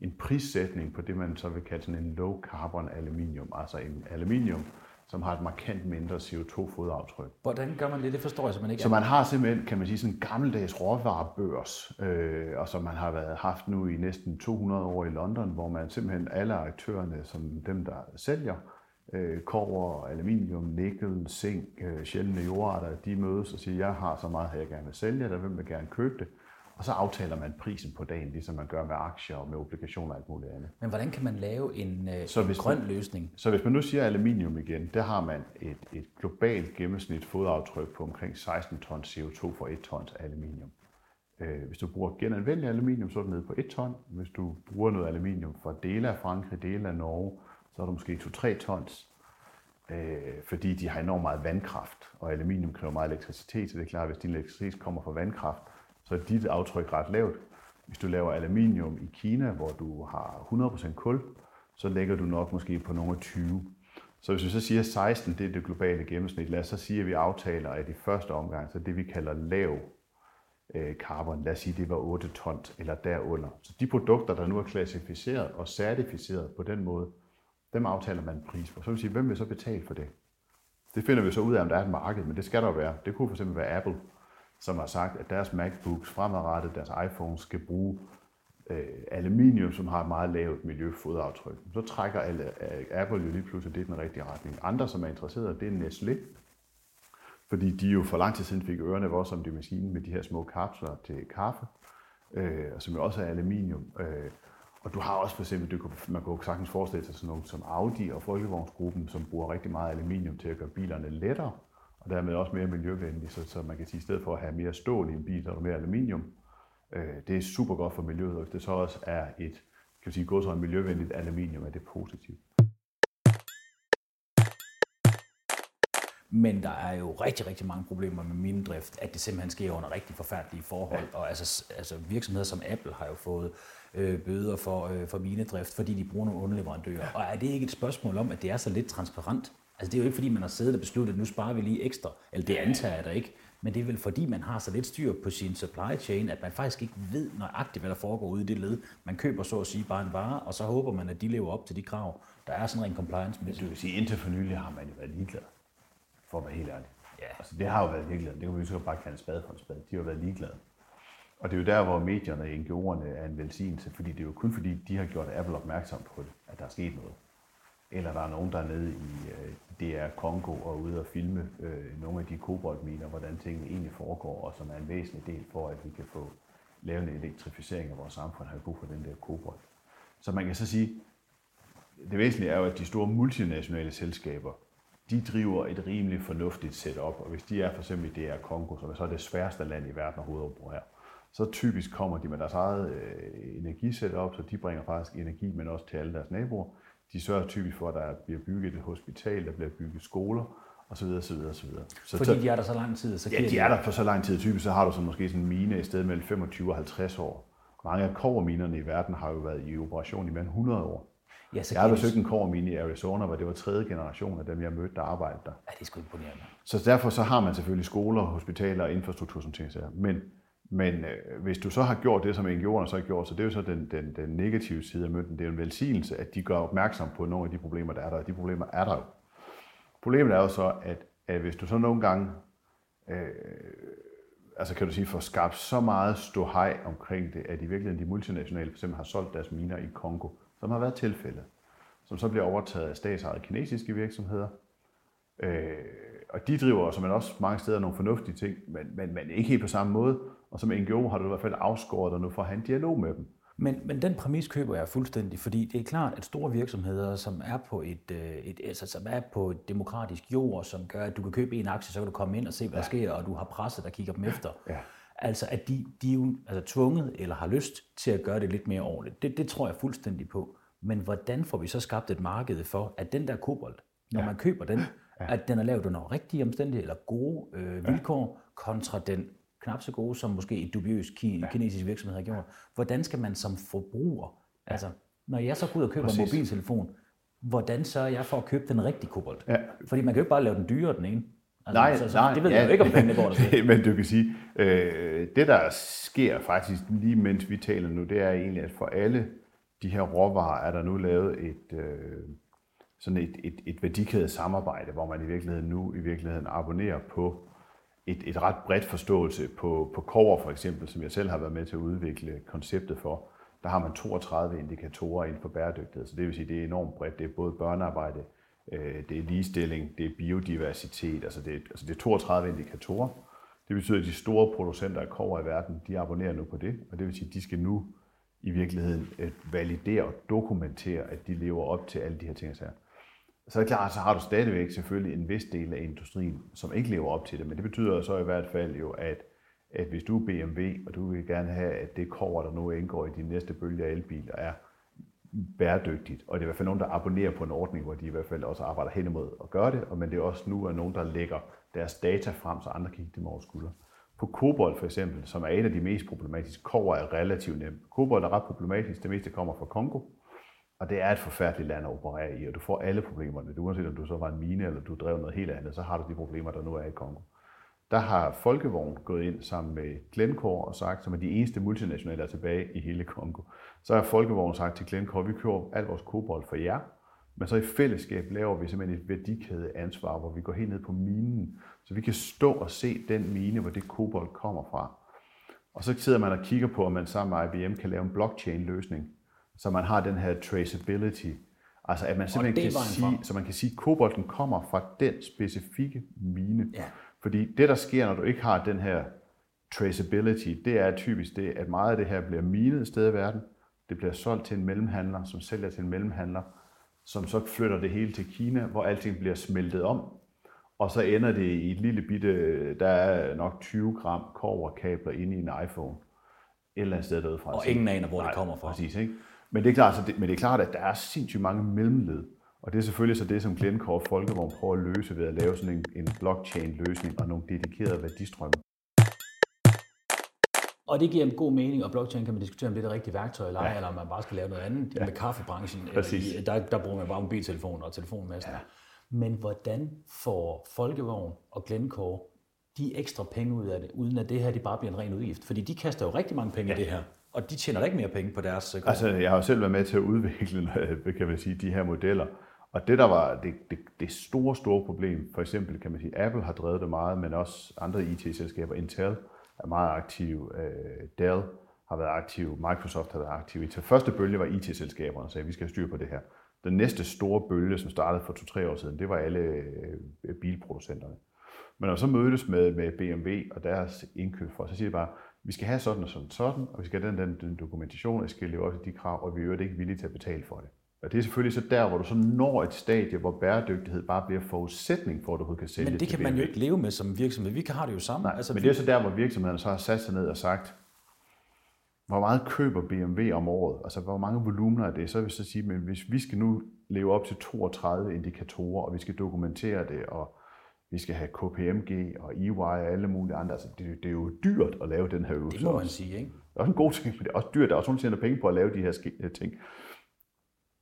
en prissætning på det, man så vil kalde sådan en low carbon aluminium, altså en aluminium, som har et markant mindre CO2-fodaftryk. Hvordan gør man det? Det forstår jeg simpelthen ikke. Så man har simpelthen, kan man sige, sådan en gammeldags råvarebørs, øh, og som man har været haft nu i næsten 200 år i London, hvor man simpelthen alle aktørerne, som dem, der sælger, øh, kover, aluminium, nikkel, zink, øh, sjældne jordarter, de mødes og siger, jeg har så meget her, jeg gerne vil sælge, der vil man gerne købe det. Og så aftaler man prisen på dagen, ligesom man gør med aktier og med obligationer og alt muligt andet. Men hvordan kan man lave en, øh, så en hvis grøn man, løsning? Så hvis man nu siger aluminium igen, der har man et, et globalt gennemsnit fodaftryk på omkring 16 tons CO2 for 1 tons aluminium. Øh, hvis du bruger genanvendelig aluminium, så er du nede på 1 ton. Hvis du bruger noget aluminium fra dele af Frankrig, dele af Norge, så er du måske 2-3 tons. Øh, fordi de har enormt meget vandkraft, og aluminium kræver meget elektricitet, så det er klart, at hvis din elektricitet kommer fra vandkraft, så er dit aftryk ret lavt. Hvis du laver aluminium i Kina, hvor du har 100% kul, så lægger du nok måske på nogle 20. Så hvis vi så siger 16, det er det globale gennemsnit, lad os så sige, at vi aftaler, at i første omgang, så det vi kalder lav øh, carbon, lad os sige, det var 8 tons eller derunder. Så de produkter, der nu er klassificeret og certificeret på den måde, dem aftaler man en pris på. Så vil sige, hvem vil så betale for det? Det finder vi så ud af, om der er et marked, men det skal der være. Det kunne fx være Apple, som har sagt, at deres MacBooks fremadrettet, deres iPhones, skal bruge øh, aluminium, som har et meget lavt miljøfodaftryk. Så trækker alle, øh, Apple jo lige pludselig det i den rigtige retning. Andre, som er interesserede, det er Nestlé, fordi de jo for lang tid siden fik ørerne voldsomt de maskinen med de her små kapsler til kaffe, øh, som jo også er aluminium. Øh, og du har også for eksempel, du kan, man kan sagtens forestille sig sådan nogle som Audi og Folkevognsgruppen, som bruger rigtig meget aluminium til at gøre bilerne lettere og dermed også mere miljøvenlig, så, så man kan sige, i stedet for at have mere stål i en bil, så er der mere aluminium. Øh, det er super godt for miljøet, og det så også er et, kan sige, gå så en miljøvenligt aluminium, er det positivt. Men der er jo rigtig, rigtig mange problemer med minedrift, at det simpelthen sker under rigtig forfærdelige forhold. Ja. Og altså, altså virksomheder som Apple har jo fået øh, bøder for, øh, for minedrift, fordi de bruger nogle underleverandører. Ja. Og er det ikke et spørgsmål om, at det er så lidt transparent? Altså det er jo ikke fordi, man har siddet og besluttet, at nu sparer vi lige ekstra, eller det antager jeg da ikke. Men det er vel fordi, man har så lidt styr på sin supply chain, at man faktisk ikke ved nøjagtigt, hvad der foregår ude i det led. Man køber så at sige bare en vare, og så håber man, at de lever op til de krav, der er sådan en compliance med. Du vil sige, indtil for nylig har man jo været ligeglad, for at være helt ærlig. Ja. Altså, det har jo været ligeglad. Det kan vi jo så bare kalde spade for en spade. De har jo været ligeglade. Og det er jo der, hvor medierne og NGO'erne er en velsignelse, fordi det er jo kun fordi, de har gjort Apple opmærksom på det, at der er sket noget. Eller der er nogen, der er nede i øh, DR Kongo og ude og filme øh, nogle af de koboldminer, hvordan tingene egentlig foregår, og som er en væsentlig del for, at vi kan få lavet en elektrificering af vores samfund, har brug for den der kobold. Så man kan så sige, det væsentlige er jo, at de store multinationale selskaber, de driver et rimeligt fornuftigt setup, og hvis de er for eksempel i DR Kongo, som er så det sværeste land i verden at hovedoperere, så typisk kommer de med deres eget øh, energisetup, så de bringer faktisk energi, men også til alle deres naboer. De sørger typisk for, at der bliver bygget et hospital, der bliver bygget skoler, og så videre, så videre, så videre. Så, Fordi de er der så lang tid? Så ja, de er der for så lang tid. Typisk så har du så måske sådan en mine i stedet mellem 25 og 50 år. Mange af koverminerne i verden har jo været i operation i mere end 100 år. Ja, så jeg har besøgt en kovermine i Arizona, hvor det var tredje generation af dem, jeg mødte, der arbejdede der. Ja, det er sgu imponerende. Så derfor så har man selvfølgelig skoler, hospitaler og infrastruktur, som ting Men men øh, hvis du så har gjort det, som NGO'erne så har gjort, så det er jo så den, den, den negative side af mønten. Det er jo en velsignelse, at de gør opmærksom på nogle af de problemer, der er der, og de problemer er der jo. Problemet er jo så, at, at hvis du så nogle gange, øh, altså kan du sige, får skabt så meget ståhej omkring det, at i virkeligheden de multinationale for eksempel har solgt deres miner i Kongo, som har været tilfældet, som så bliver overtaget af statsejede kinesiske virksomheder, øh, og de driver, som man også mange steder, nogle fornuftige ting, men, men, men ikke helt på samme måde. Og som NGO har du i hvert fald afskåret dig nu for at have en dialog med dem. Men, men den præmis køber jeg fuldstændig, fordi det er klart, at store virksomheder, som er på et, øh, et altså, som er på et demokratisk jord, som gør, at du kan købe en aktie, så kan du komme ind og se, hvad der ja. sker, og du har presset, der kigger dem efter. Ja. Altså, at de, de er jo altså, tvunget eller har lyst til at gøre det lidt mere ordentligt. Det, det tror jeg fuldstændig på. Men hvordan får vi så skabt et marked for, at den der kobold, når ja. man køber den, ja. at den er lavet under rigtige omstændigheder eller gode øh, vilkår, ja. kontra den knap så gode, som måske et dubiøs ki- ja. kinesisk virksomhed har gjort. Hvordan skal man som forbruger, ja. altså når jeg så går ud og køber Præcis. en mobiltelefon, hvordan sørger jeg for at købe den rigtige kobolt? Ja. Fordi man kan jo ikke bare lave den dyrere den ene. Altså, nej, så, så, nej, det ved ja, jeg jo ikke, om pengene går der Men du kan sige, øh, det der sker faktisk lige mens vi taler nu, det er egentlig, at for alle de her råvarer er der nu lavet et, øh, sådan et, et, et værdikædet samarbejde, hvor man i virkeligheden nu i virkeligheden abonnerer på et, et ret bredt forståelse på, på kover for eksempel, som jeg selv har været med til at udvikle konceptet for. Der har man 32 indikatorer inden for bæredygtighed, så det vil sige, det er enormt bredt. Det er både børnearbejde, øh, det er ligestilling, det er biodiversitet, altså det, er, altså det er 32 indikatorer. Det betyder, at de store producenter af kover i verden, de abonnerer nu på det, og det vil sige, at de skal nu i virkeligheden øh, validere og dokumentere, at de lever op til alle de her ting. Så så er det klart, så har du stadigvæk selvfølgelig en vis del af industrien, som ikke lever op til det. Men det betyder så i hvert fald jo, at, at hvis du er BMW, og du vil gerne have, at det kover, der nu indgår i din næste bølge af elbiler, er bæredygtigt, og det er i hvert fald nogen, der abonnerer på en ordning, hvor de i hvert fald også arbejder hen imod at gøre det, men det er også nu er nogen, der lægger deres data frem, så andre kan kigge dem over skulder. På kobolt for eksempel, som er en af de mest problematiske, kover er relativt nemt. Kobolt er ret problematisk, det meste kommer fra Kongo, og det er et forfærdeligt land at operere i, og du får alle problemerne. Uanset om du så var en mine, eller du drev noget helt andet, så har du de problemer, der nu er i Kongo. Der har Folkevogn gået ind sammen med Glencore og sagt, som er de eneste multinationale, der er tilbage i hele Kongo. Så har Folkevogn sagt til Glencore, vi kører alt vores kobolt for jer, men så i fællesskab laver vi simpelthen et værdikæde ansvar, hvor vi går helt ned på minen, så vi kan stå og se den mine, hvor det kobolt kommer fra. Og så sidder man og kigger på, om man sammen med IBM kan lave en blockchain-løsning, så man har den her traceability. Altså at man simpelthen kan sige, så man kan sige, at kobolten kommer fra den specifikke mine. Ja. Fordi det, der sker, når du ikke har den her traceability, det er typisk det, at meget af det her bliver minet et sted i verden. Det bliver solgt til en mellemhandler, som sælger til en mellemhandler, som så flytter det hele til Kina, hvor alting bliver smeltet om. Og så ender det i et lille bitte, der er nok 20 gram koverkabler inde i en iPhone. Et eller andet sted derude fra. Og ingen aner, hvor Nej, det kommer fra. Præcis, ikke? Men det er klart, så det, men det er klart, at der er sindssygt mange mellemled. Og det er selvfølgelig så det, som Glencore Folkevogn prøver at løse ved at lave sådan en, en blockchain-løsning og nogle dedikerede værdistrømme. Og det giver en god mening, og blockchain kan man diskutere, om det er det rigtige værktøj eller ej, ja. eller om man bare skal lave noget andet. Ja. Med kaffebranchen, Præcis. Eller, der, der bruger man bare mobiltelefoner og telefonmaster. Ja. Men hvordan får Folkevogn og Glencore de ekstra penge ud af det, uden at det her det bare bliver en ren udgift? Fordi de kaster jo rigtig mange penge ja. i det her, og de tjener da ikke mere penge på deres kort. Altså, jeg har jo selv været med til at udvikle, kan man sige, de her modeller. Og det, der var det, det, det store, store problem, for eksempel kan man sige, Apple har drevet det meget, men også andre IT-selskaber, Intel, er meget aktiv. Øh, Dell har været aktiv. Microsoft har været aktiv. Til første bølge var IT-selskaberne, og sagde, at vi skal have styr på det her. Den næste store bølge, som startede for to-tre år siden, det var alle øh, bilproducenterne. Men når så mødtes med, med BMW og deres indkøb for, så siger de bare, vi skal have sådan og sådan sådan, og vi skal have den, den, den dokumentation, og vi skal leve op til de krav, og vi er jo ikke villige til at betale for det. Og det er selvfølgelig så der, hvor du så når et stadie, hvor bæredygtighed bare bliver forudsætning for, at du kan sælge Men det kan man jo ikke leve med som virksomhed. Vi har det jo sammen. Nej, altså, men det er så der, hvor virksomhederne så har sat sig ned og sagt, hvor meget køber BMW om året? Altså, hvor mange volumener er det? Så vil jeg så sige, at hvis vi skal nu leve op til 32 indikatorer, og vi skal dokumentere det, og vi skal have KPMG og EY og alle mulige andre. Altså, det, det er jo dyrt at lave den her øvelse. Det må man sige, ikke? Det er også en god ting, men det er også dyrt. Der er også nogen, der tjener penge på at lave de her ting.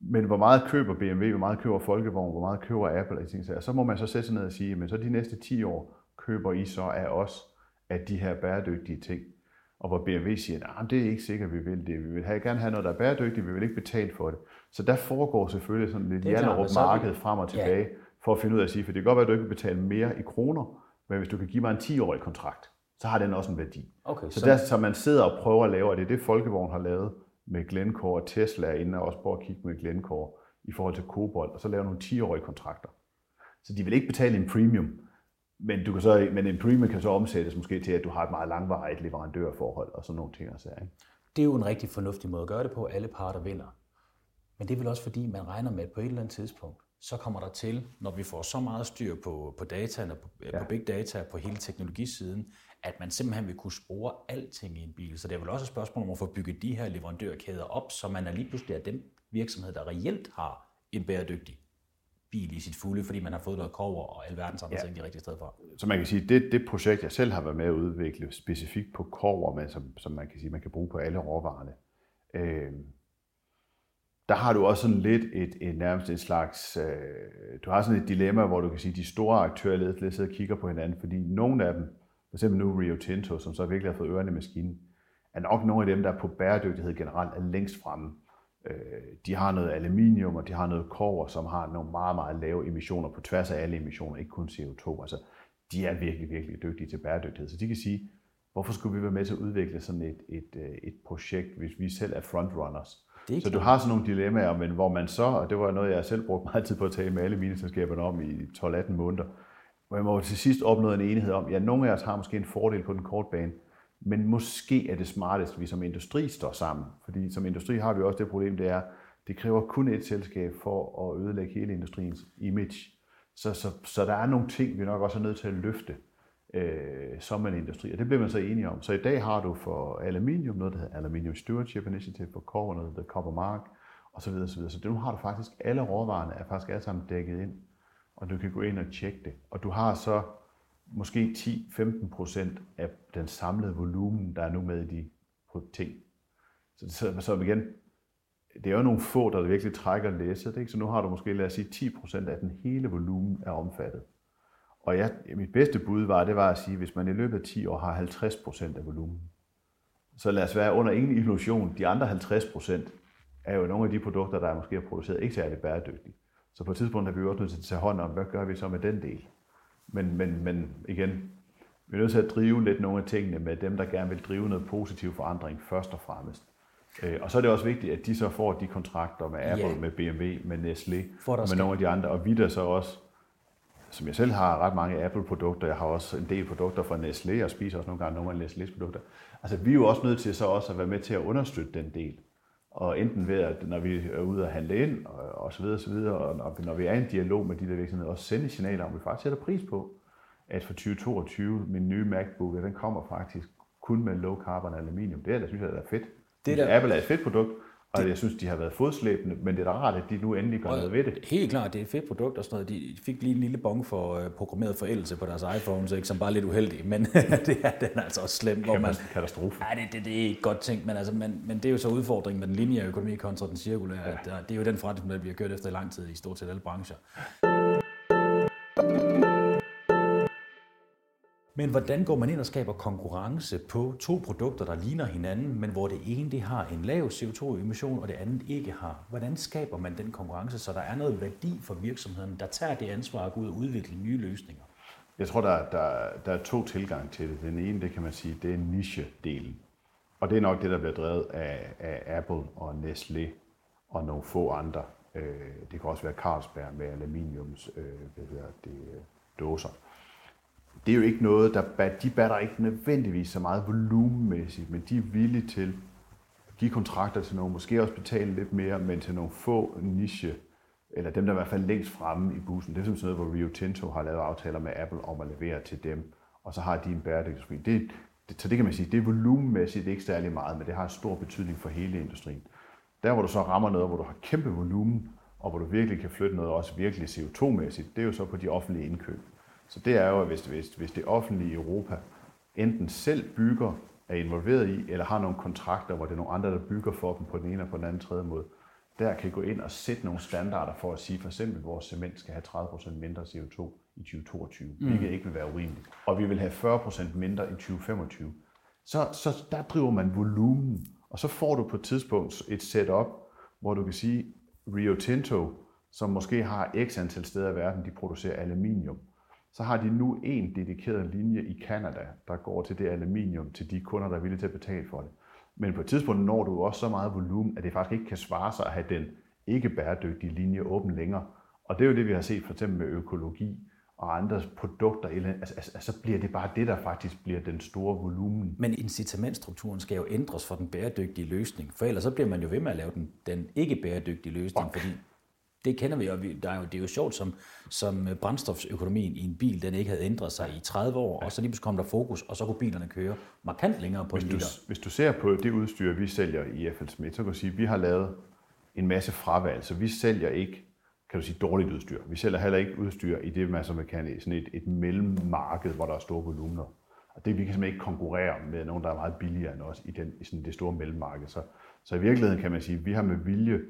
Men hvor meget køber BMW, hvor meget køber Folkevogn, hvor meget køber Apple, og ting, så må man så sætte sig ned og sige, men så de næste 10 år køber I så af os, af de her bæredygtige ting. Og hvor BMW siger, nej, det er ikke sikkert, vi vil det. Vi vil have, gerne have noget, der er bæredygtigt, vi vil ikke betale for det. Så der foregår selvfølgelig sådan lidt hjallerup marked frem og tilbage, ja. For at finde ud af at sige, for det kan godt være, at du ikke vil betale mere i kroner, men hvis du kan give mig en 10-årig kontrakt, så har den også en værdi. Okay, så, så, der, så man sidder og prøver at lave, og det er det Folkevogn har lavet, med Glencore og Tesla er inde og også prøve at kigge med Glencore i forhold til Kobold, og så lave nogle 10-årige kontrakter. Så de vil ikke betale en premium, men, du kan så, men en premium kan så omsættes måske til, at du har et meget langvarigt leverandørforhold og sådan nogle ting. Altså, ikke? Det er jo en rigtig fornuftig måde at gøre det på. Alle parter vinder. Men det er vel også fordi, man regner med, at på et eller andet tidspunkt, så kommer der til, når vi får så meget styr på, på data, på, ja. på big data, på hele teknologisiden, at man simpelthen vil kunne spore alting i en bil. Så det er vel også et spørgsmål om at få bygget de her leverandørkæder op, så man er lige pludselig af den virksomhed, der reelt har en bæredygtig bil i sit fulde, fordi man har fået noget kover og alverdens andre ja. ting de rigtige steder fra. Så man kan sige, det, det projekt, jeg selv har været med at udvikle specifikt på kover, men som, som man kan sige, man kan bruge på alle råvarerne, øh, der har du også sådan lidt et, et nærmest en slags, øh, du har sådan et dilemma, hvor du kan sige, at de store aktører lidt, lidt sidder og kigger på hinanden, fordi nogle af dem, for eksempel nu Rio Tinto, som så virkelig har fået ørerne i maskinen, er nok nogle af dem, der på bæredygtighed generelt er længst fremme. Øh, de har noget aluminium, og de har noget kover, som har nogle meget, meget lave emissioner på tværs af alle emissioner, ikke kun CO2. Altså, de er virkelig, virkelig dygtige til bæredygtighed. Så de kan sige, hvorfor skulle vi være med til at udvikle sådan et, et, øh, et projekt, hvis vi selv er frontrunners? Det så du har sådan nogle dilemmaer, men hvor man så, og det var noget, jeg selv brugte meget tid på at tale med alle mine selskaberne om i 12-18 måneder, hvor jeg må til sidst opnå en enighed om, ja, nogle af os har måske en fordel på den korte bane, men måske er det smartest, at vi som industri står sammen. Fordi som industri har vi også det problem, det er, det kræver kun et selskab for at ødelægge hele industriens image. Så, så, så der er nogle ting, vi nok også er nødt til at løfte øh, som en industri, og det bliver man så enige om. Så i dag har du for aluminium noget, der hedder Aluminium Stewardship Initiative, for kobber noget, der hedder Copper Mark, osv. osv. Så, så nu har du faktisk, alle råvarerne er faktisk alle sammen dækket ind og du kan gå ind og tjekke det. Og du har så måske 10-15 procent af den samlede volumen, der er nu med i de ting. Så, så, så igen, det er jo nogle få, der virkelig trækker læsset, ikke? så nu har du måske, lad os sige, 10 procent af den hele volumen er omfattet. Og jeg, mit bedste bud var, det var at sige, hvis man i løbet af 10 år har 50 procent af volumen, så lad os være under ingen illusion. De andre 50 procent er jo nogle af de produkter, der er måske er produceret ikke særlig bæredygtigt. Så på et tidspunkt er vi også nødt til at tage hånd om, hvad gør vi så med den del? Men, men, men igen, vi er nødt til at drive lidt nogle af tingene med dem, der gerne vil drive noget positiv forandring først og fremmest. Øh, og så er det også vigtigt, at de så får de kontrakter med Apple, yeah. med BMW, med Nestlé, med nogle af de andre. Og vi der så også, som jeg selv har ret mange Apple-produkter, jeg har også en del produkter fra Nestlé, og spiser også nogle gange nogle af Nestlés produkter. Altså vi er jo også nødt til så også at være med til at understøtte den del og enten ved at, når vi er ude og handle ind, og, og så videre, og så videre, og når, vi er i en dialog med de der virksomheder, også sende signaler om, vi faktisk sætter pris på, at for 2022, min nye MacBook, den kommer faktisk kun med low carbon aluminium. Det er, der synes jeg, der er fedt. Det er der... Apple er et fedt produkt, Og jeg synes, de har været fodslæbende, men det er da rart, at de nu endelig gør noget ved det. Helt klart, det er et fedt produkt og sådan noget. De fik lige en lille bong for uh, programmeret forældelse på deres iPhones, ikke, som bare er lidt uheldig, men det er, den er altså også slem. Hvor man, katastrofe. Nej, det, det, det, er ikke godt tænkt, men, altså, men, men det er jo så udfordringen med den lineære økonomi kontra den cirkulære. Ja. At, uh, det er jo den forretningsmodel, vi har kørt efter i lang tid i stort set alle brancher. Men hvordan går man ind og skaber konkurrence på to produkter, der ligner hinanden, men hvor det ene det har en lav CO2-emission, og det andet ikke har? Hvordan skaber man den konkurrence, så der er noget værdi for virksomheden, der tager det ansvar at gå ud og udvikle nye løsninger? Jeg tror, der, der, der er to tilgange til det. Den ene, det kan man sige, det er niche-delen. Og det er nok det, der bliver drevet af, af Apple og Nestlé og nogle få andre. Øh, det kan også være Carlsberg med aluminiums øh, hvad det, øh, dåser det er jo ikke noget, der de batter ikke nødvendigvis så meget volumenmæssigt, men de er villige til at give kontrakter til nogen, måske også betale lidt mere, men til nogle få niche, eller dem, der er i hvert fald længst fremme i bussen. Det er sådan noget, hvor Rio Tinto har lavet aftaler med Apple om at levere til dem, og så har de en bæredygtighedsfri. Det, det, så det kan man sige, det er volumenmæssigt ikke særlig meget, men det har stor betydning for hele industrien. Der, hvor du så rammer noget, hvor du har kæmpe volumen, og hvor du virkelig kan flytte noget også virkelig CO2-mæssigt, det er jo så på de offentlige indkøb. Så det er jo, at hvis, hvis, hvis det offentlige i Europa enten selv bygger, er involveret i, eller har nogle kontrakter, hvor det er nogle andre, der bygger for dem på den ene og på den anden tredje måde, der kan gå ind og sætte nogle standarder for at sige, for eksempel, at vores cement skal have 30% mindre CO2 i 2022, mm. hvilket ikke vil være urimeligt. Og vi vil have 40% mindre i 2025. Så, så der driver man volumen, og så får du på et tidspunkt et setup, hvor du kan sige, Rio Tinto, som måske har x antal steder i verden, de producerer aluminium så har de nu en dedikeret linje i Kanada, der går til det aluminium til de kunder, der er villige til at betale for det. Men på et tidspunkt når du også så meget volumen, at det faktisk ikke kan svare sig at have den ikke bæredygtige linje åben længere. Og det er jo det, vi har set for eksempel med økologi og andre produkter. Altså, altså, så bliver det bare det, der faktisk bliver den store volumen. Men incitamentstrukturen skal jo ændres for den bæredygtige løsning, for ellers så bliver man jo ved med at lave den, den ikke bæredygtige løsning, okay. fordi det kender vi, og vi, der er jo, det er jo sjovt, som, som brændstofsøkonomien i en bil, den ikke havde ændret sig i 30 år, og så lige pludselig kom der fokus, og så kunne bilerne køre markant længere på hvis en liter. Du, hvis du ser på det udstyr, vi sælger i FL Smith, så kan du sige, at vi har lavet en masse fravalg, så vi sælger ikke kan du sige, dårligt udstyr. Vi sælger heller ikke udstyr i det, man som kan sådan et, et mellemmarked, hvor der er store volumener. Og det vi kan simpelthen ikke konkurrere med nogen, der er meget billigere end os i, den, i sådan det store mellemmarked. Så, så i virkeligheden kan man sige, at vi har med vilje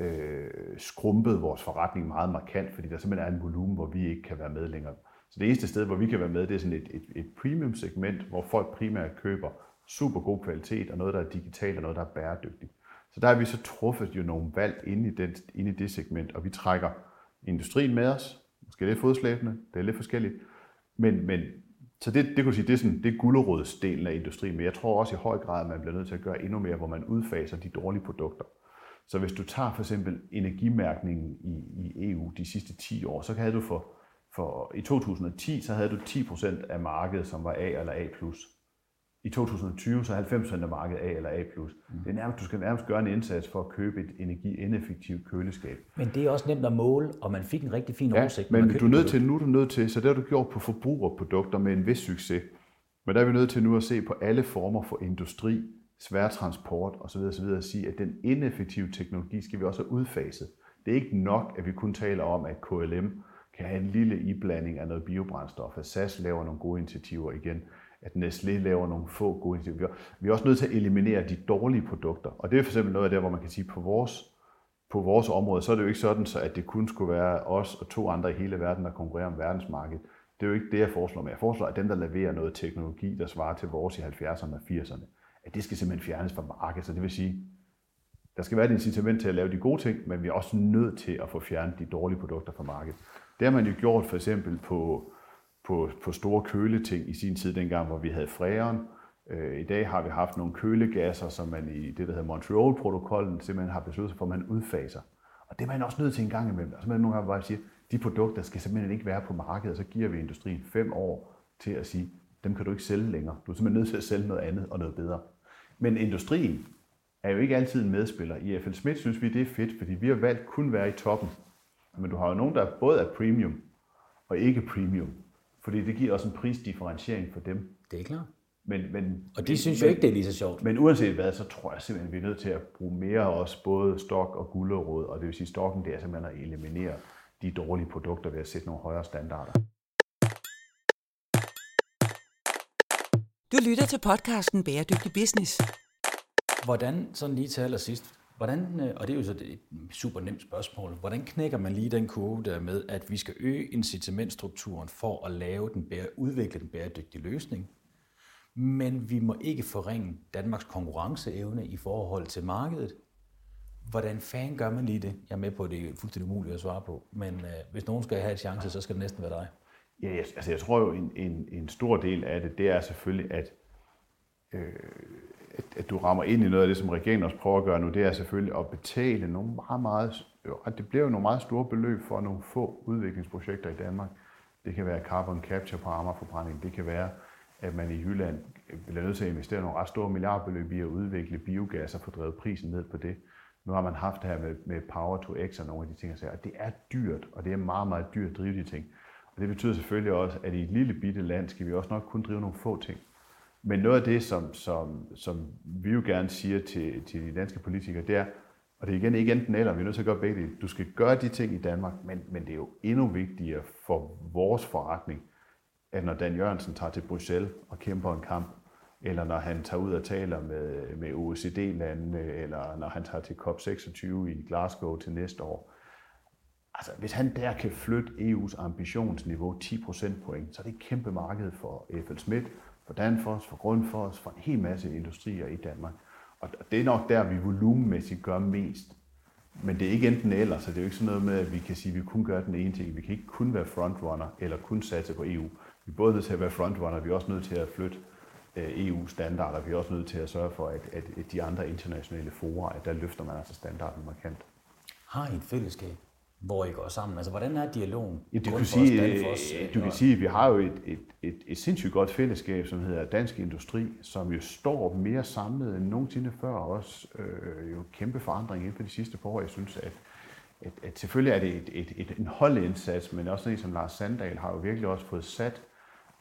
øh, skrumpet vores forretning meget markant, fordi der simpelthen er en volumen, hvor vi ikke kan være med længere. Så det eneste sted, hvor vi kan være med, det er sådan et, et, et premium segment, hvor folk primært køber super god kvalitet og noget, der er digitalt og noget, der er bæredygtigt. Så der har vi så truffet jo nogle valg inde i, den, inde i det segment, og vi trækker industrien med os. Måske lidt fodslæbende, det er lidt forskelligt. Men, men så det, det kunne sige, det er, sådan, det er gulderådsdelen af industrien, men jeg tror også i høj grad, at man bliver nødt til at gøre endnu mere, hvor man udfaser de dårlige produkter. Så hvis du tager for eksempel energimærkningen i, i EU de sidste 10 år, så havde du for, for i 2010, så havde du 10% af markedet, som var A eller A+. I 2020 så er 90% af markedet A eller A+. Mm. Det er nærmest, du skal nærmest gøre en indsats for at købe et energiineffektivt køleskab. Men det er også nemt at måle, og man fik en rigtig fin ja, oversigt. men du er nødt til, nu er du nødt til, så det har du gjort på forbrugerprodukter med en vis succes. Men der er vi nødt til nu at se på alle former for industri, sværtransport osv. osv. at sige, at den ineffektive teknologi skal vi også have udfaset. Det er ikke nok, at vi kun taler om, at KLM kan have en lille iblanding af noget biobrændstof, at SAS laver nogle gode initiativer igen, at Nestlé laver nogle få gode initiativer. Vi er også nødt til at eliminere de dårlige produkter. Og det er for eksempel noget af det, hvor man kan sige, på vores, på vores område, så er det jo ikke sådan, så at det kun skulle være os og to andre i hele verden, der konkurrerer om verdensmarkedet. Det er jo ikke det, jeg foreslår, men jeg foreslår, at dem, der leverer noget teknologi, der svarer til vores i 70'erne og 80'erne, at det skal simpelthen fjernes fra markedet. Så det vil sige, der skal være et incitament til at lave de gode ting, men vi er også nødt til at få fjernet de dårlige produkter fra markedet. Det har man jo gjort for eksempel på, på, på store køleting i sin tid, dengang hvor vi havde fræren. Øh, I dag har vi haft nogle kølegasser, som man i det, der hedder Montreal-protokollen, simpelthen har besluttet sig for, at man udfaser. Og det er man også nødt til en gang imellem. Altså man nogle gange bare siger, de produkter skal simpelthen ikke være på markedet, og så giver vi industrien fem år til at sige, dem kan du ikke sælge længere. Du er simpelthen nødt til at sælge noget andet og noget bedre. Men industrien er jo ikke altid en medspiller. I FL Smith synes vi, det er fedt, fordi vi har valgt kun at være i toppen. Men du har jo nogen, der både er premium og ikke premium. Fordi det giver også en prisdifferentiering for dem. Det er klart. Men, men, Og de synes jo ikke, det er lige så sjovt. Men uanset hvad, så tror jeg simpelthen, vi er nødt til at bruge mere også både stok og gulderråd, og det vil sige, stokken det er simpelthen at eliminere de dårlige produkter ved at sætte nogle højere standarder. Du lytter til podcasten Bæredygtig Business. Hvordan, sådan lige til allersidst, hvordan, øh, og det er jo så et super nemt spørgsmål, hvordan knækker man lige den kurve der med, at vi skal øge incitamentstrukturen for at lave den bære, udvikle den bæredygtige løsning, men vi må ikke forringe Danmarks konkurrenceevne i forhold til markedet. Hvordan fanden gør man lige det? Jeg er med på, at det er fuldstændig umuligt at svare på, men øh, hvis nogen skal have en chance, så skal det næsten være dig. Ja, jeg, altså jeg tror jo, en, en, en stor del af det, det er selvfølgelig, at, øh, at, at du rammer ind i noget af det, som regeringen også prøver at gøre nu, det er selvfølgelig at betale nogle meget, meget, at det bliver jo nogle meget store beløb for nogle få udviklingsprojekter i Danmark. Det kan være carbon capture på Amagerforbrænding, det kan være, at man i Jylland bliver nødt til at investere nogle ret store milliardbeløb i at udvikle biogas og få drevet prisen ned på det. Nu har man haft det her med, med Power to X og nogle af de ting, og det er dyrt, og det er meget, meget dyrt at drive de ting. Og det betyder selvfølgelig også, at i et lille bitte land skal vi også nok kun drive nogle få ting. Men noget af det, som, som, som vi jo gerne siger til, til de danske politikere, det er, og det er igen ikke enten eller, vi er nødt til at gøre begge dele. Du skal gøre de ting i Danmark, men, men det er jo endnu vigtigere for vores forretning, at når Dan Jørgensen tager til Bruxelles og kæmper en kamp, eller når han tager ud og taler med, med OECD-landene, eller når han tager til COP26 i Glasgow til næste år. Altså, hvis han der kan flytte EU's ambitionsniveau 10 procentpoint, så er det et kæmpe marked for FL Schmidt, for Danfoss, for Grundfos, for en hel masse industrier i Danmark. Og det er nok der, vi volumenmæssigt gør mest. Men det er ikke enten eller, så det er jo ikke sådan noget med, at vi kan sige, at vi kun gør den ene ting. Vi kan ikke kun være frontrunner eller kun satse på EU. Vi er både nødt til at være frontrunner, vi er også nødt til at flytte øh, EU-standarder. Vi er også nødt til at sørge for, at, at de andre internationale forer, at der løfter man altså standarden markant. Har I et fællesskab, hvor I går sammen? Altså, hvordan er dialogen? Ja, du kan, sige, Danfoss, du kan sige, at vi har jo et, et, et, et sindssygt godt fællesskab, som hedder Dansk Industri, som jo står mere samlet end nogensinde før, og også øh, jo kæmpe forandring inden for de sidste par år. Jeg synes, at, at, at selvfølgelig er det et, et, et, en holdindsats, men også en som Lars Sandal har jo virkelig også fået sat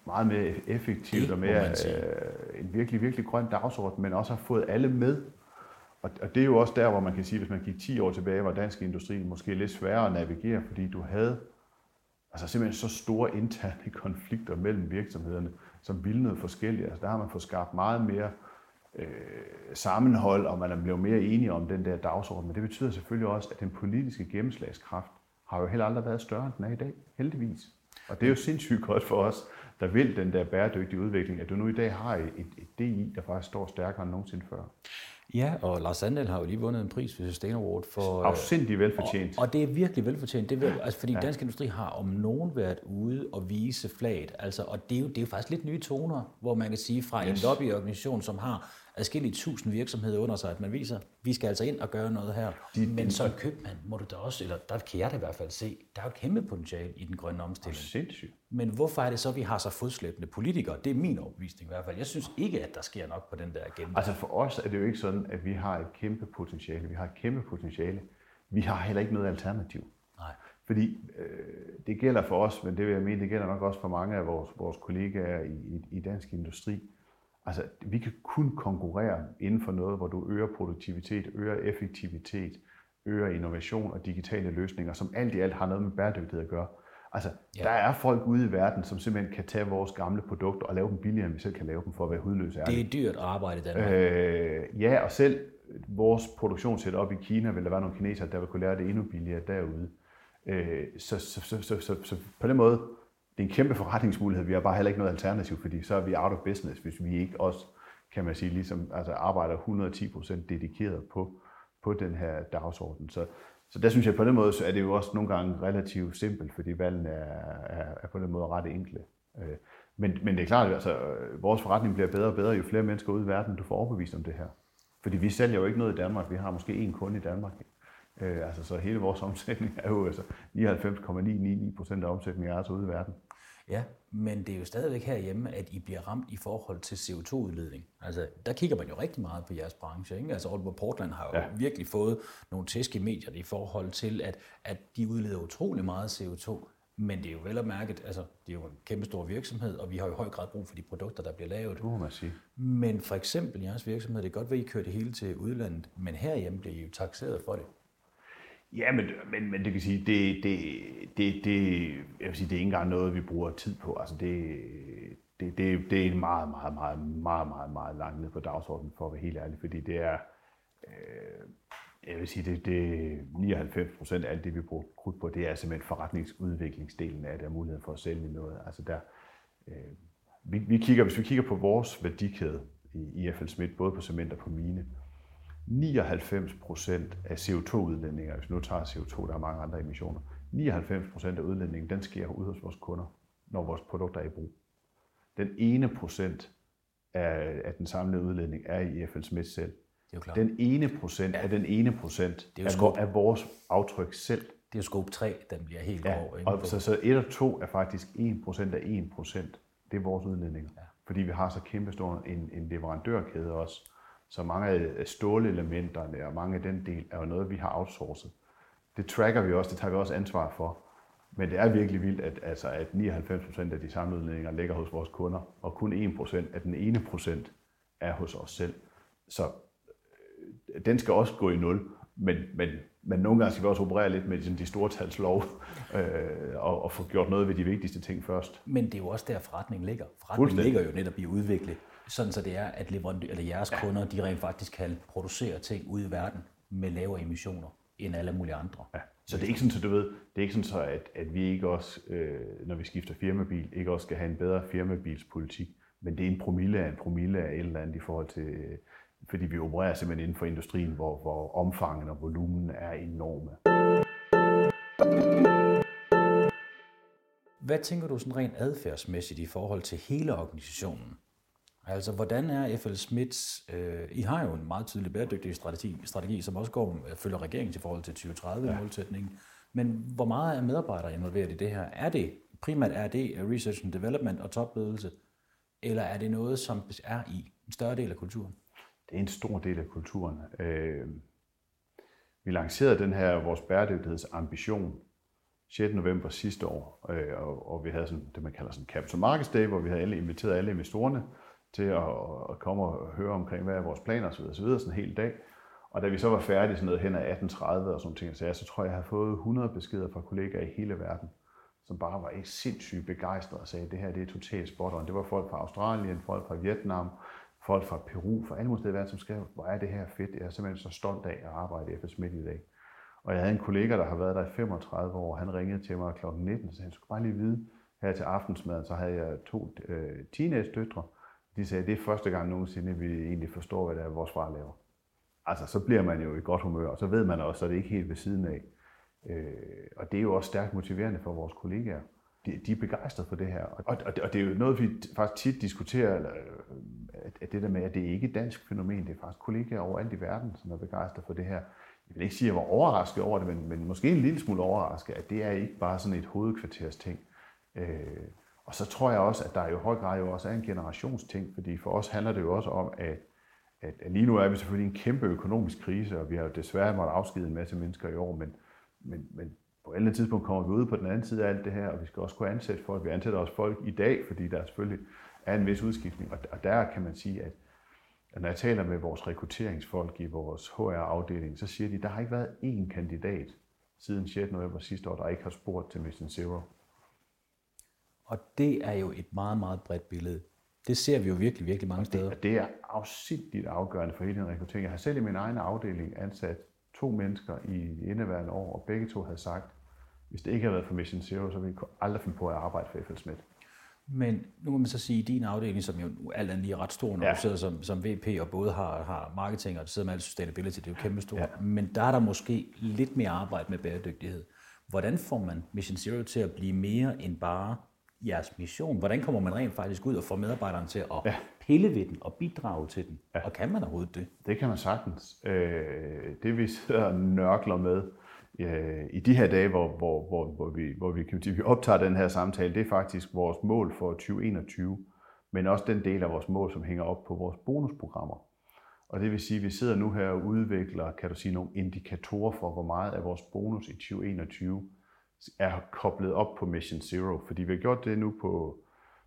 meget mere effektivt det, og mere øh, en virkelig, virkelig grøn dagsorden, men også har fået alle med. Og, og det er jo også der, hvor man kan sige, hvis man gik 10 år tilbage, var dansk industri måske lidt sværere at navigere, fordi du havde altså simpelthen så store interne konflikter mellem virksomhederne, som ville noget forskelligt. Altså der har man fået skabt meget mere øh, sammenhold, og man er blevet mere enige om den der dagsorden. Men det betyder selvfølgelig også, at den politiske gennemslagskraft har jo heller aldrig været større, end den er i dag, heldigvis. Og det er jo sindssygt godt for os, der vil den der bæredygtige udvikling, at du nu i dag har et, et DI, der faktisk står stærkere end nogensinde før. Ja, og Lars Sandel har jo lige vundet en pris ved Sustain Award for... Afsindig velfortjent. Og, og det er virkelig velfortjent. Det er, altså, fordi ja. Dansk Industri har om nogen været ude og vise flaget. Altså, og det er, jo, det er jo faktisk lidt nye toner, hvor man kan sige fra yes. en lobbyorganisation, som har adskillige tusind virksomheder under sig, at man viser, at vi skal altså ind og gøre noget her. De, Men som købmand må du da også, eller der kan jeg da i hvert fald se, der er jo kæmpe potentiale i den grønne omstilling. Sindssygt. Men hvorfor er det så, at vi har så fodslæbende politikere? Det er min overbevisning i hvert fald. Jeg synes ikke, at der sker nok på den der agenda. Altså for os er det jo ikke sådan, at vi har et kæmpe potentiale. Vi har et kæmpe potentiale. Vi har heller ikke noget alternativ. Nej. Fordi øh, det gælder for os, men det vil jeg mene, det gælder nok også for mange af vores, vores kollegaer i, i, i dansk industri. Altså, vi kan kun konkurrere inden for noget, hvor du øger produktivitet, øger effektivitet, øger innovation og digitale løsninger, som alt i alt har noget med bæredygtighed at gøre. Altså, ja. der er folk ude i verden, som simpelthen kan tage vores gamle produkter og lave dem billigere, end vi selv kan lave dem for at være hudløse. Det er dyrt at arbejde i Danmark. Øh, ja, og selv vores produktionssetup i Kina, vil der være nogle kinesere, der vil kunne lære det endnu billigere derude. Øh, så, så, så, så, så, så på den måde, det er en kæmpe forretningsmulighed. Vi har bare heller ikke noget alternativ, fordi så er vi out of business, hvis vi ikke også, kan man sige, ligesom, altså arbejder 110% dedikeret på, på den her dagsorden. Så, så der synes jeg på den måde, så er det jo også nogle gange relativt simpelt, fordi valgene er, er, er på den måde ret enkle. Øh, men, men det er klart, at altså, vores forretning bliver bedre og bedre, jo flere mennesker ude i verden, du får overbevist om det her. Fordi vi sælger jo ikke noget i Danmark. Vi har måske én kunde i Danmark. Øh, altså, så hele vores omsætning er jo altså 99,999 procent af omsætningen er altså ude i verden. Ja, men det er jo stadigvæk herhjemme, at I bliver ramt i forhold til CO2-udledning. Altså, der kigger man jo rigtig meget på jeres branche. Ikke? Altså, Aalborg Portland har jo ja. virkelig fået nogle tæsk i medierne i forhold til, at, at de udleder utrolig meget CO2. Men det er jo vel at mærke, altså, det er jo en kæmpe stor virksomhed, og vi har jo i høj grad brug for de produkter, der bliver lavet. Det må man sige. Men for eksempel jeres virksomhed, det er godt at I kører det hele til udlandet, men herhjemme bliver I jo taxeret for det. Ja, men, men, men det kan sige, det, det, det, det, jeg vil sige, det er ikke engang noget, vi bruger tid på. Altså det, det, det, det er meget, meget, meget, meget, meget, meget langt ned på dagsordenen, for at være helt ærlig, fordi det er, øh, jeg vil sige, det, det 99 procent af alt det, vi bruger krudt på, det er simpelthen forretningsudviklingsdelen af det, og muligheden for at sælge noget. Altså der, øh, vi, vi kigger, hvis vi kigger på vores værdikæde i i FL Smith, både på cement og på mine, 99 procent af CO2-udledninger, hvis vi nu tager CO2, der er mange andre emissioner, 99 procent af udledningen, den sker ude hos vores kunder, når vores produkter er i brug. Den ene procent af, af den samlede udledning er i IFL Schmidt selv. Det er jo klart. Den ene procent ja. af den ene procent Det er jo af, scope. af vores aftryk selv. Det er jo scope 3, den bliver helt Ja, over. og så, så 1 og 2 er faktisk 1 procent af 1 procent. Det er vores udledninger. Ja. Fordi vi har så kæmpe stor en, en leverandørkæde også. Så mange af stålelementerne og mange af den del er jo noget, vi har outsourcet. Det tracker vi også, det tager vi også ansvar for. Men det er virkelig vildt, at, altså, at 99% af de samlede udledninger ligger hos vores kunder, og kun 1% af den ene procent er hos os selv. Så øh, den skal også gå i nul, men, men, men nogle gange skal vi også operere lidt med sådan de store talslov, øh, og, og få gjort noget ved de vigtigste ting først. Men det er jo også der, forretningen ligger. Forretningen ligger jo netop i at udvikle, sådan så det er, at leverandør, eller jeres ja. kunder, de rent faktisk kan producere ting ude i verden med lavere emissioner end alle mulige andre. Ja. Så det er ikke sådan, så du ved, det er ikke sådan, så at, at vi ikke også, øh, når vi skifter firmabil, ikke også skal have en bedre firmabilspolitik, men det er en promille af en promille af et eller andet i forhold til, øh, fordi vi opererer simpelthen inden for industrien, hvor, hvor omfanget og volumen er enorme. Hvad tænker du sådan rent adfærdsmæssigt i forhold til hele organisationen? Altså, hvordan er FL Smiths... Øh, I har jo en meget tydelig bæredygtig strategi, strategi som også går øh, følger regeringen i forhold til 2030-målsætningen. Men hvor meget er medarbejdere involveret i det her? Er det primært er det research and development og topledelse, eller er det noget, som er i en større del af kulturen? Det er en stor del af kulturen. Øh, vi lancerede den her vores bæredygtighedsambition 6. november sidste år, øh, og, og vi havde sådan, det, man kalder sådan Capital Markets Day, hvor vi havde alle, inviteret alle investorerne til at, at komme og høre omkring, hvad er vores planer osv. osv. sådan en hel dag. Og da vi så var færdige sådan noget hen ad 18.30 og sådan ting, så, jeg, så tror jeg, jeg havde fået 100 beskeder fra kollegaer i hele verden, som bare var ikke sindssygt begejstrede og sagde, det her det er totalt spot on. Det var folk fra Australien, folk fra Vietnam, folk fra Peru, fra alle mulige steder i verden, som skrev, hvor er det her fedt. Jeg er simpelthen så stolt af at arbejde i FS Midt i dag. Og jeg havde en kollega, der har været der i 35 år, han ringede til mig kl. 19 så han skulle bare lige vide, her til aftensmaden, så havde jeg to øh, teenage-døtre. De sagde, det er første gang nogensinde, vi egentlig forstår, hvad det er, vores far laver. Altså, så bliver man jo i godt humør, og så ved man også, at det ikke er helt ved siden af. Øh, og det er jo også stærkt motiverende for vores kollegaer. De, de er begejstrede for det her. Og, og, og det er jo noget, vi faktisk tit diskuterer, eller, øh, at, at det der med, at det ikke er et dansk fænomen, det er faktisk kollegaer overalt i verden, som er begejstrede for det her. Jeg vil ikke sige, at jeg var overrasket over det, men, men måske en lille smule overrasket, at det er ikke bare sådan et hovedkvarters ting. Øh, og så tror jeg også, at der i høj grad jo også er en generationsting, fordi for os handler det jo også om, at, at, lige nu er vi selvfølgelig i en kæmpe økonomisk krise, og vi har jo desværre måttet afskedige en masse mennesker i år, men, men, men på et eller andet tidspunkt kommer vi ud på den anden side af alt det her, og vi skal også kunne ansætte folk. Vi ansætter også folk i dag, fordi der selvfølgelig er en vis udskiftning, og, og der kan man sige, at at når jeg taler med vores rekrutteringsfolk i vores HR-afdeling, så siger de, at der har ikke været én kandidat siden 6. november sidste år, der ikke har spurgt til Mission Zero. Og det er jo et meget, meget bredt billede. Det ser vi jo virkelig, virkelig mange steder. Og det er afsindigt afgørende for hele den rekruttering. Jeg har selv i min egen afdeling ansat to mennesker i indeværende år, og begge to havde sagt, hvis det ikke havde været for Mission Zero, så ville vi aldrig finde på at arbejde for FL Smith. Men nu må man så sige, at din afdeling, som jo alt andet lige er ret stor, når ja. Du sidder som, som VP og både har, har marketing og sidder med alt sustainability, det er jo kæmpe stort. Ja. Ja. Men der er der måske lidt mere arbejde med bæredygtighed. Hvordan får man Mission Zero til at blive mere end bare jeres mission? Hvordan kommer man rent faktisk ud og får medarbejderne til at ja. pille ved den og bidrage til den? Ja. Og kan man overhovedet det? Det kan man sagtens. Øh, det vi sidder og nørkler med øh, i de her dage, hvor, hvor, hvor, hvor, vi, hvor vi, kan sige, vi optager den her samtale, det er faktisk vores mål for 2021, men også den del af vores mål, som hænger op på vores bonusprogrammer. Og det vil sige, at vi sidder nu her og udvikler, kan du sige, nogle indikatorer for, hvor meget af vores bonus i 2021 er koblet op på Mission Zero, fordi vi har gjort det nu på,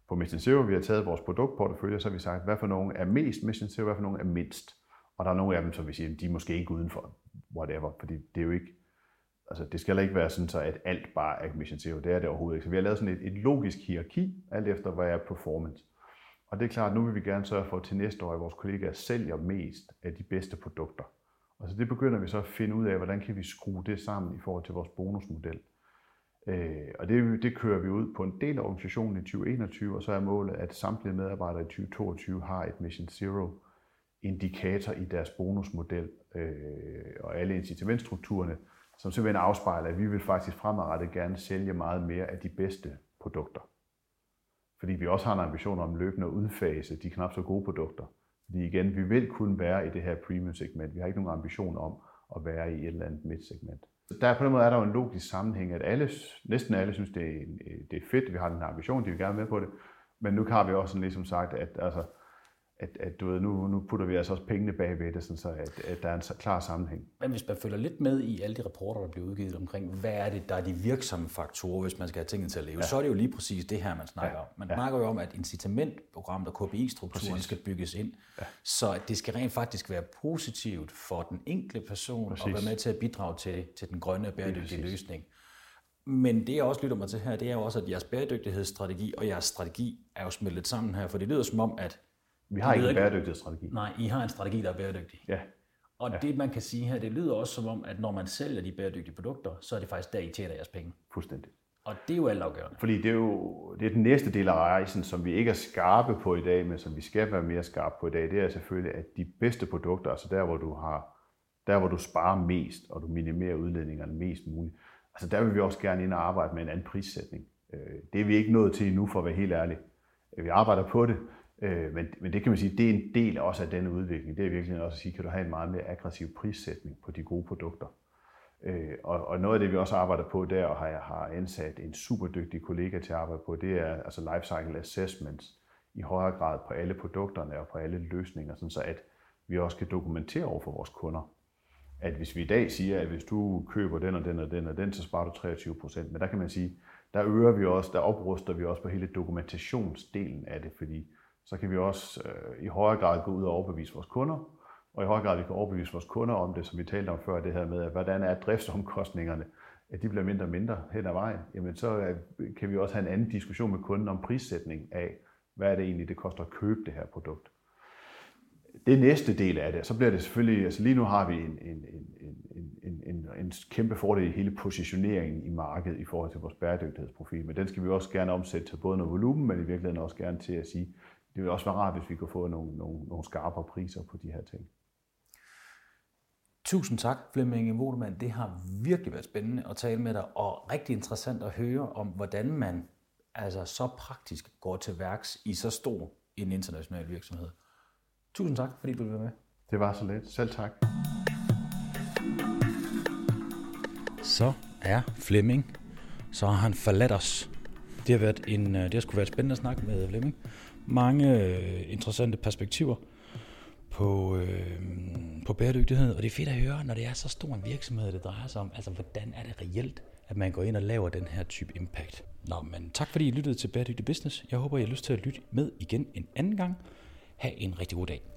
på Mission Zero. Vi har taget vores produktportefølje, og så har vi sagt, hvad for nogle er mest Mission Zero, hvad for nogle er mindst. Og der er nogle af dem, som vi siger, de er måske ikke udenfor, whatever, fordi det er jo ikke, altså det skal ikke være sådan, så at alt bare er Mission Zero. Det er det overhovedet ikke. Så vi har lavet sådan et, et logisk hierarki, alt efter hvad er performance. Og det er klart, at nu vil vi gerne sørge for, at til næste år, at vores kollegaer sælger mest af de bedste produkter. Og så det begynder vi så at finde ud af, hvordan kan vi skrue det sammen i forhold til vores bonusmodel. Øh, og det, det kører vi ud på en del af organisationen i 2021, og så er målet, at samtlige medarbejdere i 2022 har et Mission Zero indikator i deres bonusmodel øh, og alle incitamentstrukturerne, som simpelthen afspejler, at vi vil faktisk fremadrettet gerne sælge meget mere af de bedste produkter. Fordi vi også har en ambition om løbende at udfase de knap så gode produkter. Fordi igen, vi vil kun være i det her premium segment. Vi har ikke nogen ambition om at være i et eller andet midt-segment. Der på den måde er der jo en logisk sammenhæng, at alle, næsten alle synes, det er, øh, det er fedt, vi har den her ambition, de vil gerne med på det. Men nu har vi også sådan ligesom sagt, at altså, at, at du ved, nu, nu putter vi altså også pengene bagved det, sådan så at, at der er en klar sammenhæng. Men hvis man følger lidt med i alle de rapporter, der bliver udgivet omkring, hvad er det, der er de virksomme faktorer, hvis man skal have tingene til at leve, ja. så er det jo lige præcis det her, man snakker ja. om. Man ja. snakker jo om, at incitamentprogrammet og KPI-strukturen præcis. skal bygges ind, ja. så det skal rent faktisk være positivt for den enkelte person præcis. at være med til at bidrage til, til den grønne og bæredygtige løsning. Men det, jeg også lytter mig til her, det er jo også, at jeres bæredygtighedsstrategi og jeres strategi er jo smeltet sammen her, for det lyder som om, at vi har ikke en bæredygtighedsstrategi. Nej, I har en strategi, der er bæredygtig. Ja. Og ja. det, man kan sige her, det lyder også som om, at når man sælger de bæredygtige produkter, så er det faktisk der, I tjener jeres penge. Fuldstændig. Og det er jo altafgørende. Fordi det er jo det er den næste del af rejsen, som vi ikke er skarpe på i dag, men som vi skal være mere skarpe på i dag, det er selvfølgelig, at de bedste produkter, altså der, hvor du har der hvor du sparer mest, og du minimerer udledningerne mest muligt, altså der vil vi også gerne ind og arbejde med en anden prissætning. Øh, det er vi ikke nået til endnu, for at være helt ærlig. Vi arbejder på det, Øh, men, men det kan man sige, det er en del også af den udvikling. Det er virkelig også at sige, kan du have en meget mere aggressiv prissætning på de gode produkter. Øh, og, og noget af det, vi også arbejder på der, og har, jeg har ansat en super dygtig kollega til at arbejde på, det er altså life cycle assessments i højere grad på alle produkterne og på alle løsninger, sådan så at vi også kan dokumentere over for vores kunder, at hvis vi i dag siger, at hvis du køber den og den og den og den, så sparer du 23 procent. Men der kan man sige, der øger vi også, der opruster vi også på hele dokumentationsdelen af det, fordi så kan vi også øh, i højere grad gå ud og overbevise vores kunder, og i højere grad vi kan overbevise vores kunder om det, som vi talte om før, det her med, at hvordan er driftsomkostningerne, at de bliver mindre og mindre hen ad vejen, jamen så øh, kan vi også have en anden diskussion med kunden om prissætning af, hvad er det egentlig, det koster at købe det her produkt. Det næste del af det, så bliver det selvfølgelig, altså lige nu har vi en, en, en, en, en, en, en kæmpe fordel i hele positioneringen i markedet i forhold til vores bæredygtighedsprofil, men den skal vi også gerne omsætte til både noget volumen, men i virkeligheden også gerne til at sige, det vil også være rart, hvis vi kunne få nogle, nogle, nogle skarpere priser på de her ting. Tusind tak, Flemming Wodemann. Det har virkelig været spændende at tale med dig, og rigtig interessant at høre om, hvordan man altså så praktisk går til værks i så stor en international virksomhed. Tusind tak, fordi du ville være med. Det var så let. Selv tak. Så er Flemming. Så har han forladt os. Det har, været en, øh, det har sgu været spændende at snakke med Flemming mange øh, interessante perspektiver på, øh, på bæredygtighed, og det er fedt at høre, når det er så stor en virksomhed, det drejer sig om. Altså, hvordan er det reelt, at man går ind og laver den her type impact? Nå, men tak fordi I lyttede til Bæredygtig Business. Jeg håber, I har lyst til at lytte med igen en anden gang. Ha' en rigtig god dag.